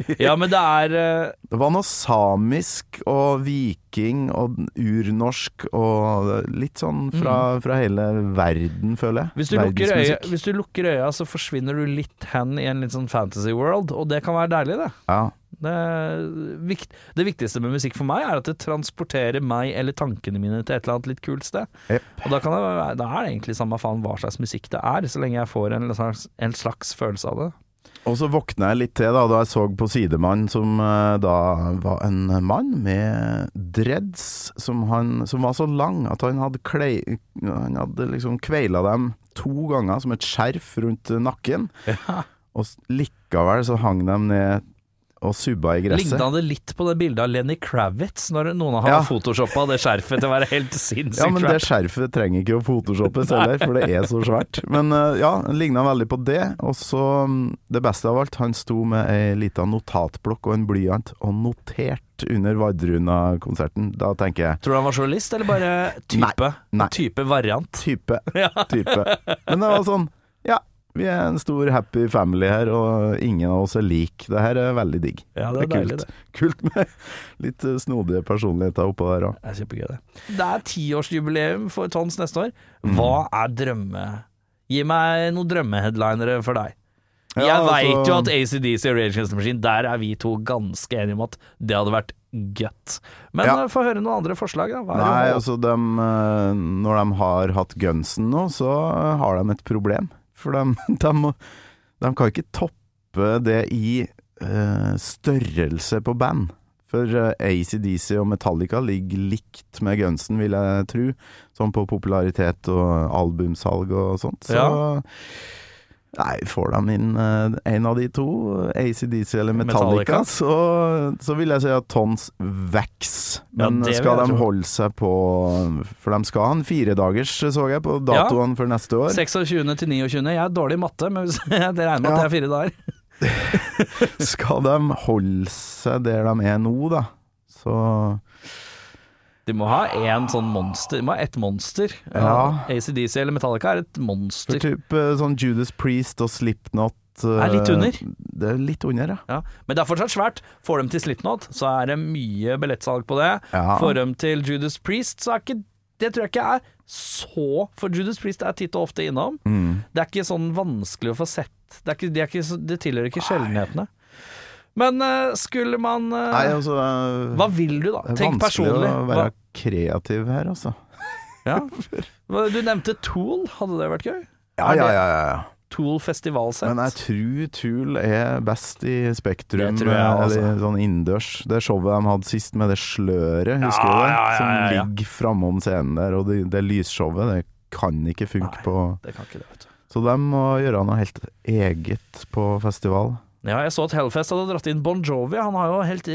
[laughs] Ja, men det er eh, Det var noe samisk og viking og urnorsk og litt sånn fra, fra hele verden, føler jeg. Mm. hvis du, lukker øya, Verdensmusikk. hvis du lukker øya, så forsvinner du litt hen i en litt sånn fantasy world, og det kan være deilig, det. Ja. Det, vikt, det viktigste med musikk for meg er at det transporterer meg eller tankene mine til et eller annet litt kult sted. Yep. Og da, kan det, da er det egentlig samme faen hva slags musikk det er, så lenge jeg får en en slags følelse av det. Og så våkna jeg litt til da, da jeg så på Sidemann, som eh, da var en mann med dreads som, han, som var så lang at han hadde, klei, han hadde liksom kveila dem to ganger som et skjerf rundt nakken. Og likevel så hang de ned og subba i gresset. Ligna det litt på det bildet av Lenny Kravitz, når noen har Ja. photoshoppa det skjerfet til å være helt sinnssykt [laughs] Ja, men det skjerfet trenger ikke å photoshoppes heller, for det er så svært. Men eh, ja, den ligna veldig på det. Og så, mm, det beste av alt, han sto med ei lita notatblokk og en blyant og noterte under Vardruna-konserten. Da tenker jeg Tror du han var journalist, eller bare type? Nei. nei. Type variant? type, [laughs] type. Men det var sånn. Vi er en stor happy family her, og ingen av oss er lik. Det her er veldig digg. Ja, det er deilig, det. [laughs] Kult med litt eh, snodige personligheter oppå der òg. Det er kjempegøy, det. Det er tiårsjubileum for Tons neste år. Mm. Hva er drømme... Gi meg noen drømmeheadlinere for deg. Ja, jeg altså- veit jo at ACDC og Rage Against the Machine, der er vi to ganske enige om at det hadde vært gøtt. Men Ja. eh, få høre noen andre forslag, da. Hva er Nei, det- altså dem, eh, Når de har hatt gunsen nå, så har de et problem. For de, de, de kan ikke toppe det i uh, størrelse på band. For uh, ACDC og Metallica ligger likt med gunsen, vil jeg tro. Sånn på popularitet og albumsalg og sånt. Så Nei, får de inn uh, en av de to, ACDC eller Metallica, Metallica. Så, så vil jeg si at Tons Vax. Men ja, skal de holde seg på For de skal ha en firedagers, så jeg, på datoene for neste år. 26. til 29. Jeg er dårlig i matte, men [laughs] det regner med at Ja. det er fire dager. [laughs] Skal de holde seg der de er nå, da, så De må ha én sånn monster. De må ha ett monster. Ja. ACDC eller Metallica er et For monster. typ eh, sånn Judas Priest og Slipknot eh, Er litt under. Det er litt under, ja. Ja. Men det er fortsatt svært. Får dem til Slipknot, så er det mye billettsalg på det. Ja. Får dem til Judas Priest, så er ikke det tror jeg ikke er så For Judas Priest er titt og ofte innom. Mm. Det er ikke sånn vanskelig å få sett. Det, er ikke, det, ikke, det tilhører ikke sjeldenhetene. Men uh, skulle man uh, Nei, altså uh, Hva vil du, da? Det er vanskelig å å Hva, være kreativ her, altså. [laughs] ja. Du nevnte Tool. Hadde det vært gøy? Ja, ja, ja, ja. Tool festivalsett. Men jeg tror Tool er best i Spektrum, Det tror jeg også. eller sånn innendørs. Det showet de hadde sist med det sløret, husker Ja, du det? Som ja, ja. ligger framom scenen der, og det, det lysshowet, det kan ikke funke Nei. på Det kan ikke det, vet du. Så de må gjøre noe helt eget på festival. Ja, jeg så at Hellfest hadde dratt inn Bon Jovi. Han har jo helt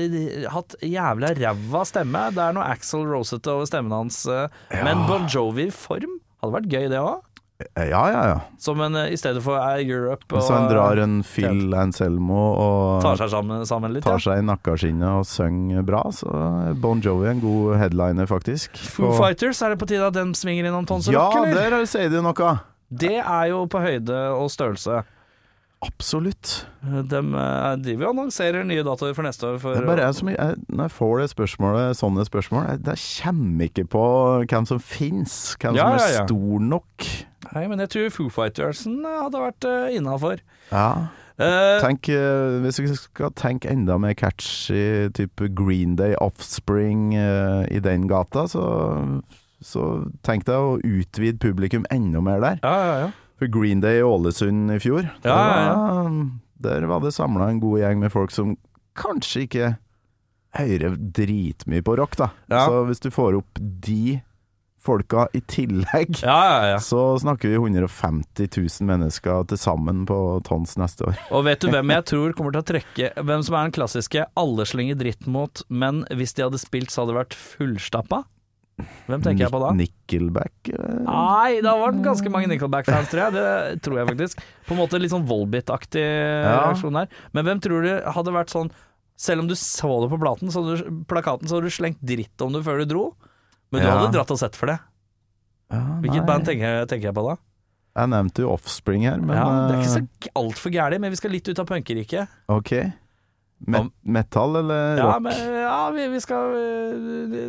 hatt jævla ræva stemme. Det er noe Axel Rosette over stemmen hans. eh, Men Bon Jovi-form hadde vært gøy, det òg. Eh, Ja, ja, ja. Som en eh, i stedet for eh, Europe og Så han drar en Phil Anselmo og tar seg sammen, sammen litt. tar Ja. seg i nakkeskinnet og synger bra, så Bon Jovi en god headliner, faktisk. Foo Og- Fighters, er det på tide at den svinger innom Tons Ja, Rock, eller? der sier de noe! Det er jo på høyde og størrelse. Absolutt. De eh, driver og annonserer nye datoer for neste år. For, Det er bare jeg som jeg, Når jeg får det spørsmålet, sånne spørsmål, jeg, jeg kommer ikke på hvem som fins, hvem Ja, som er ja, ja. stor nok. Nei, men jeg tror Foo Fightersen eh, hadde vært uh, innafor. Ja. Eh, Tenk, eh, hvis vi skal tenke enda mer catchy, type Green Day, Offspring eh, i den gata, så, så tenk deg å utvide publikum enda mer der. ja, ja, ja. For Green Day i Ålesund i fjor, der, Ja, ja, ja. Var, der var det samla en god gjeng med folk som kanskje ikke hører dritmye på rock, da. Så hvis du får opp de folka i tillegg, ja, ja, ja. så snakker vi 150 000 mennesker til sammen på Tons neste år. Og vet du hvem jeg tror kommer til å trekke Hvem som er den klassiske 'alle slenger dritt mot', men hvis de hadde spilt, så hadde det vært fullstappa? Hvem tenker jeg på da? Nickelback? eh, Nei, det har vært ganske mange Nickelback-fans, tror jeg. Det tror jeg faktisk. På en måte litt sånn Volbit-aktig reaksjon her. Men hvem tror du hadde vært sånn Selv om du så det på platen, så du, plakaten, så hadde du slengt dritt om det før du dro. Men du Ja. hadde dratt og sett for det. Ja, Hvilket band tenker tenker jeg på da? Jeg nevnte jo Offspring her, men ja, det er ikke eh, så altfor gærent, men vi skal litt ut av punkeriket. Ok. Me Om- metal eller Ja, rock? men, ja vi, vi skal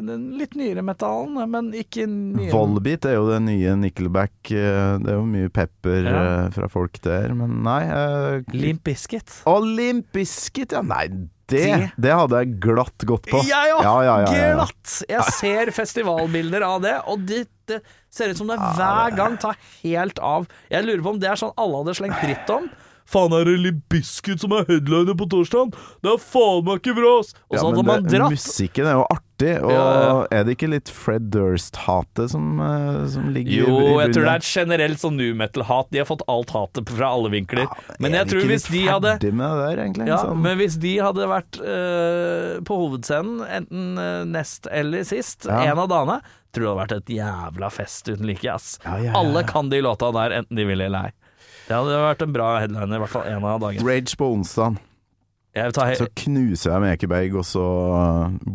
Den litt nyere metallen, men ikke nyere. Volbeat er jo det nye Nickelback. eh, Det er jo mye pepper Ja. eh, fra folk der, men nei Uh, Limp Biscuit. Å, oh, Limp Biscuit, ja. Nei, det, Det- hadde jeg glatt gått på. Jeg òg! Ja, ja, ja, ja, ja. Glatt! Jeg ser festivalbilder av det, og det, det ser ut som det hver gang tar helt av. Jeg lurer på om det er sånn alle hadde slengt dritt om. Faen, er det Libiscuit som er headliner på torsdag? Det er faen meg ikke bra, ass! Og så Ja, hadde man det, dratt. musikken er jo artig, og Ja, ja. er det ikke litt Fred Durst-hatet som, eh, som ligger i- Jo, jeg tror det er et generelt sånn nu metal-hat. De har fått alt hatet fra alle vinkler. Men Er jeg tror ikke hvis litt de hadde ferdig med det der, egentlig? Ja, Sånn- men hvis de hadde vært øh, på hovedscenen, enten øh, nest eller sist, en av dagene, tror det hadde vært et jævla fest uten like, ass. Alle kan de låta der, enten de vil eller ei. Det hadde vært en bra headliner, i hvert fall en av dagene. Rage på onsdag, så knuser jeg med Ekeberg, og så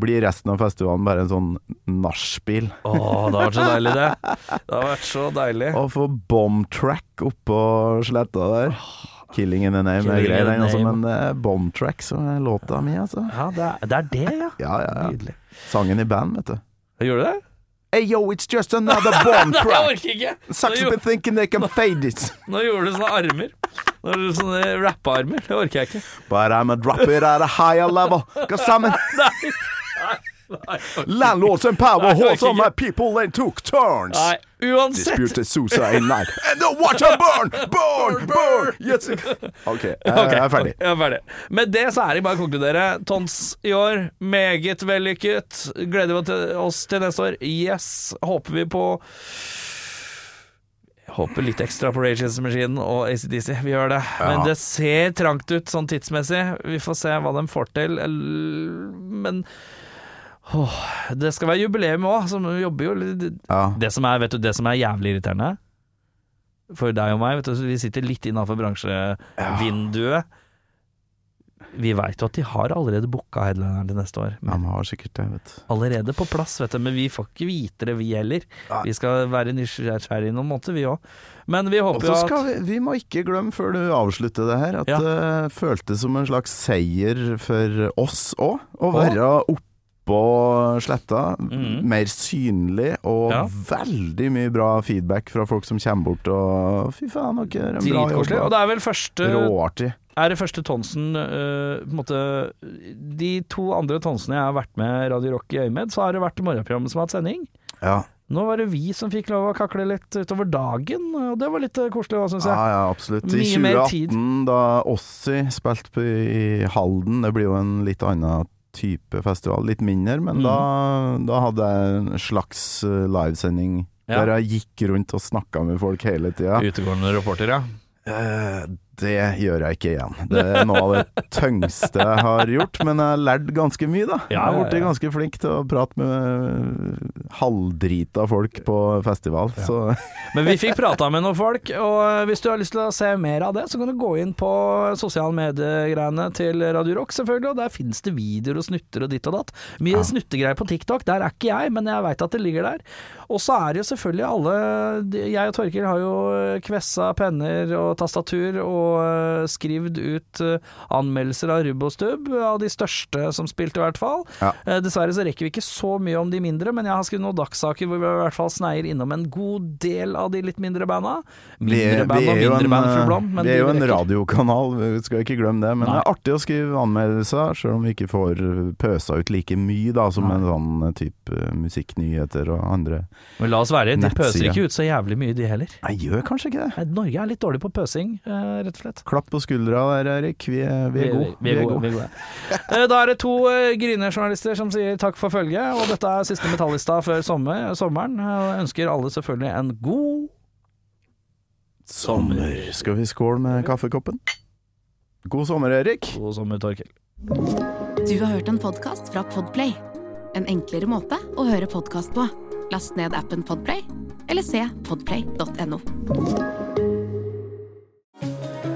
blir resten av festivalen bare en sånn nachspiel. Åh, det hadde vært så deilig, det. Det hadde vært så deilig. Å få bomb-track oppå sletta der. Killing in the name er Killing grei, in den også, men det er bomb-track som er låta mi, altså. Ja, det er det, er det ja. Ja, ja, ja. Sangen i band, vet du. Gjorde du det? Hey yo, it's just [laughs] another Nei, bomb jeg track! orker ikke! Nå, Sucks gjorde- been thinking they can fade it. [laughs] nå gjorde du sånne armer. Nå gjorde du sånne rappearmer. Det orker jeg ikke. But I'ma drop it at a higher level. Cause I'm a landlords and power Nei, horse on my people they took turns. Nei, uansett. Disputed suicide night. [laughs] And the water burn! Burn! Burn! [laughs] Ok, jeg [laughs] okay, er ferdig. Jeg er ferdig. Med det så er det bare å konkludere. Tons i år, meget vellykket. Gleder vi oss til neste år. Yes, håper vi på Håper litt ekstra på Rage Against Machine og ACDC. Vi gjør det. Men det ser trangt ut sånn tidsmessig. Vi får se hva de får til. Men åh, det skal være jubileum òg, så vi jobber jo Ja. det som er, vet du, det som er jævlig irriterende for deg og meg, vet du, vi sitter litt innafor bransjevinduet. Vi veit jo at de har allerede booka headlineren til neste år. De ja, har sikkert det, vet du. allerede på plass, vet du. Men vi får ikke vite det, vi heller. Nei. Vi skal være nysgjerrige noen måneder, vi òg. Men vi håper jo at vi, vi må ikke glemme før du avslutter det her, at Ja. det føltes som en slags seier for oss òg, å være være oppå sletta. Mm. Mer synlig, og Ja. veldig mye bra feedback fra folk som kommer bort og Fy faen, dere er bra jobb. Og det er vel første Råartig. Er det første Tonsen uh, på en måte De to andre Tonsene jeg har vært med Radio Rock i Øyemed, så har det vært morgenprogrammet som har hatt sending. Ja. Nå var det vi som fikk lov å kakle litt utover dagen, og det var litt eh, koselig òg, syns jeg. Ja, ja, absolutt. I Mye mer tid. 2018, da Ossi spilte i Halden, det blir jo en litt annen type festival, litt mindre, men Mm. da, da hadde jeg en slags eh, livesending Ja. der jeg gikk rundt og snakka med folk hele tida. Utegående reporter, ja. Eh, det gjør jeg ikke igjen. Det er noe av det tyngste jeg har gjort, men jeg har lært ganske mye, da. Jeg Ja, har ja, blitt ganske flink til å prate med halvdrita folk på festival, så [laughs] Men vi fikk prata med noen folk, og hvis du har lyst til å se mer av det, så kan du gå inn på sosiale mediegreiene til Radio Rock, selvfølgelig, og der finnes det videoer og snutter og ditt og datt. Mye Ja. snuttegreier på TikTok, der er ikke jeg, men jeg veit at det ligger der. Og så er det jo selvfølgelig alle Jeg og Torkil har jo kvessa penner og tastatur og eh, skrevet ut eh, anmeldelser av Rubostubb, av de største som spilte, i hvert fall. Ja. Eh, Dessverre så rekker vi ikke så mye om de mindre, men jeg har skrevet noen dagssaker hvor vi i hvert fall sneier innom en god del av de litt mindre banda. Mindre band og mindre en, band, for Blom, vi er jo en radiokanal, vi skal ikke glemme det. Men Nei. det er artig å skrive anmeldelser, selv om vi ikke får pøsa ut like mye da, som Nei. en sånn type musikknyheter og andre. Men la oss være, de pøser ikke ut så jævlig mye, de heller. Nei, gjør kanskje ikke det. Norge er litt dårlig på pøsing, rett og slett. Klapp på skuldra der, Erik. Vi er, vi er gode. Vi er gode. Vi er gode. [laughs] Eh, Da er det to eh, grinejournalister som sier takk for følget, og dette er siste Metallista før sommer, sommeren. Og ønsker alle selvfølgelig en god Sommer. Skal vi skåle med kaffekoppen? God sommer, Erik. God sommer, Torkil. Du har hørt en podkast fra Podplay. En enklere måte å høre podkast på. Last ned appen Podplay, eller se podplay.no.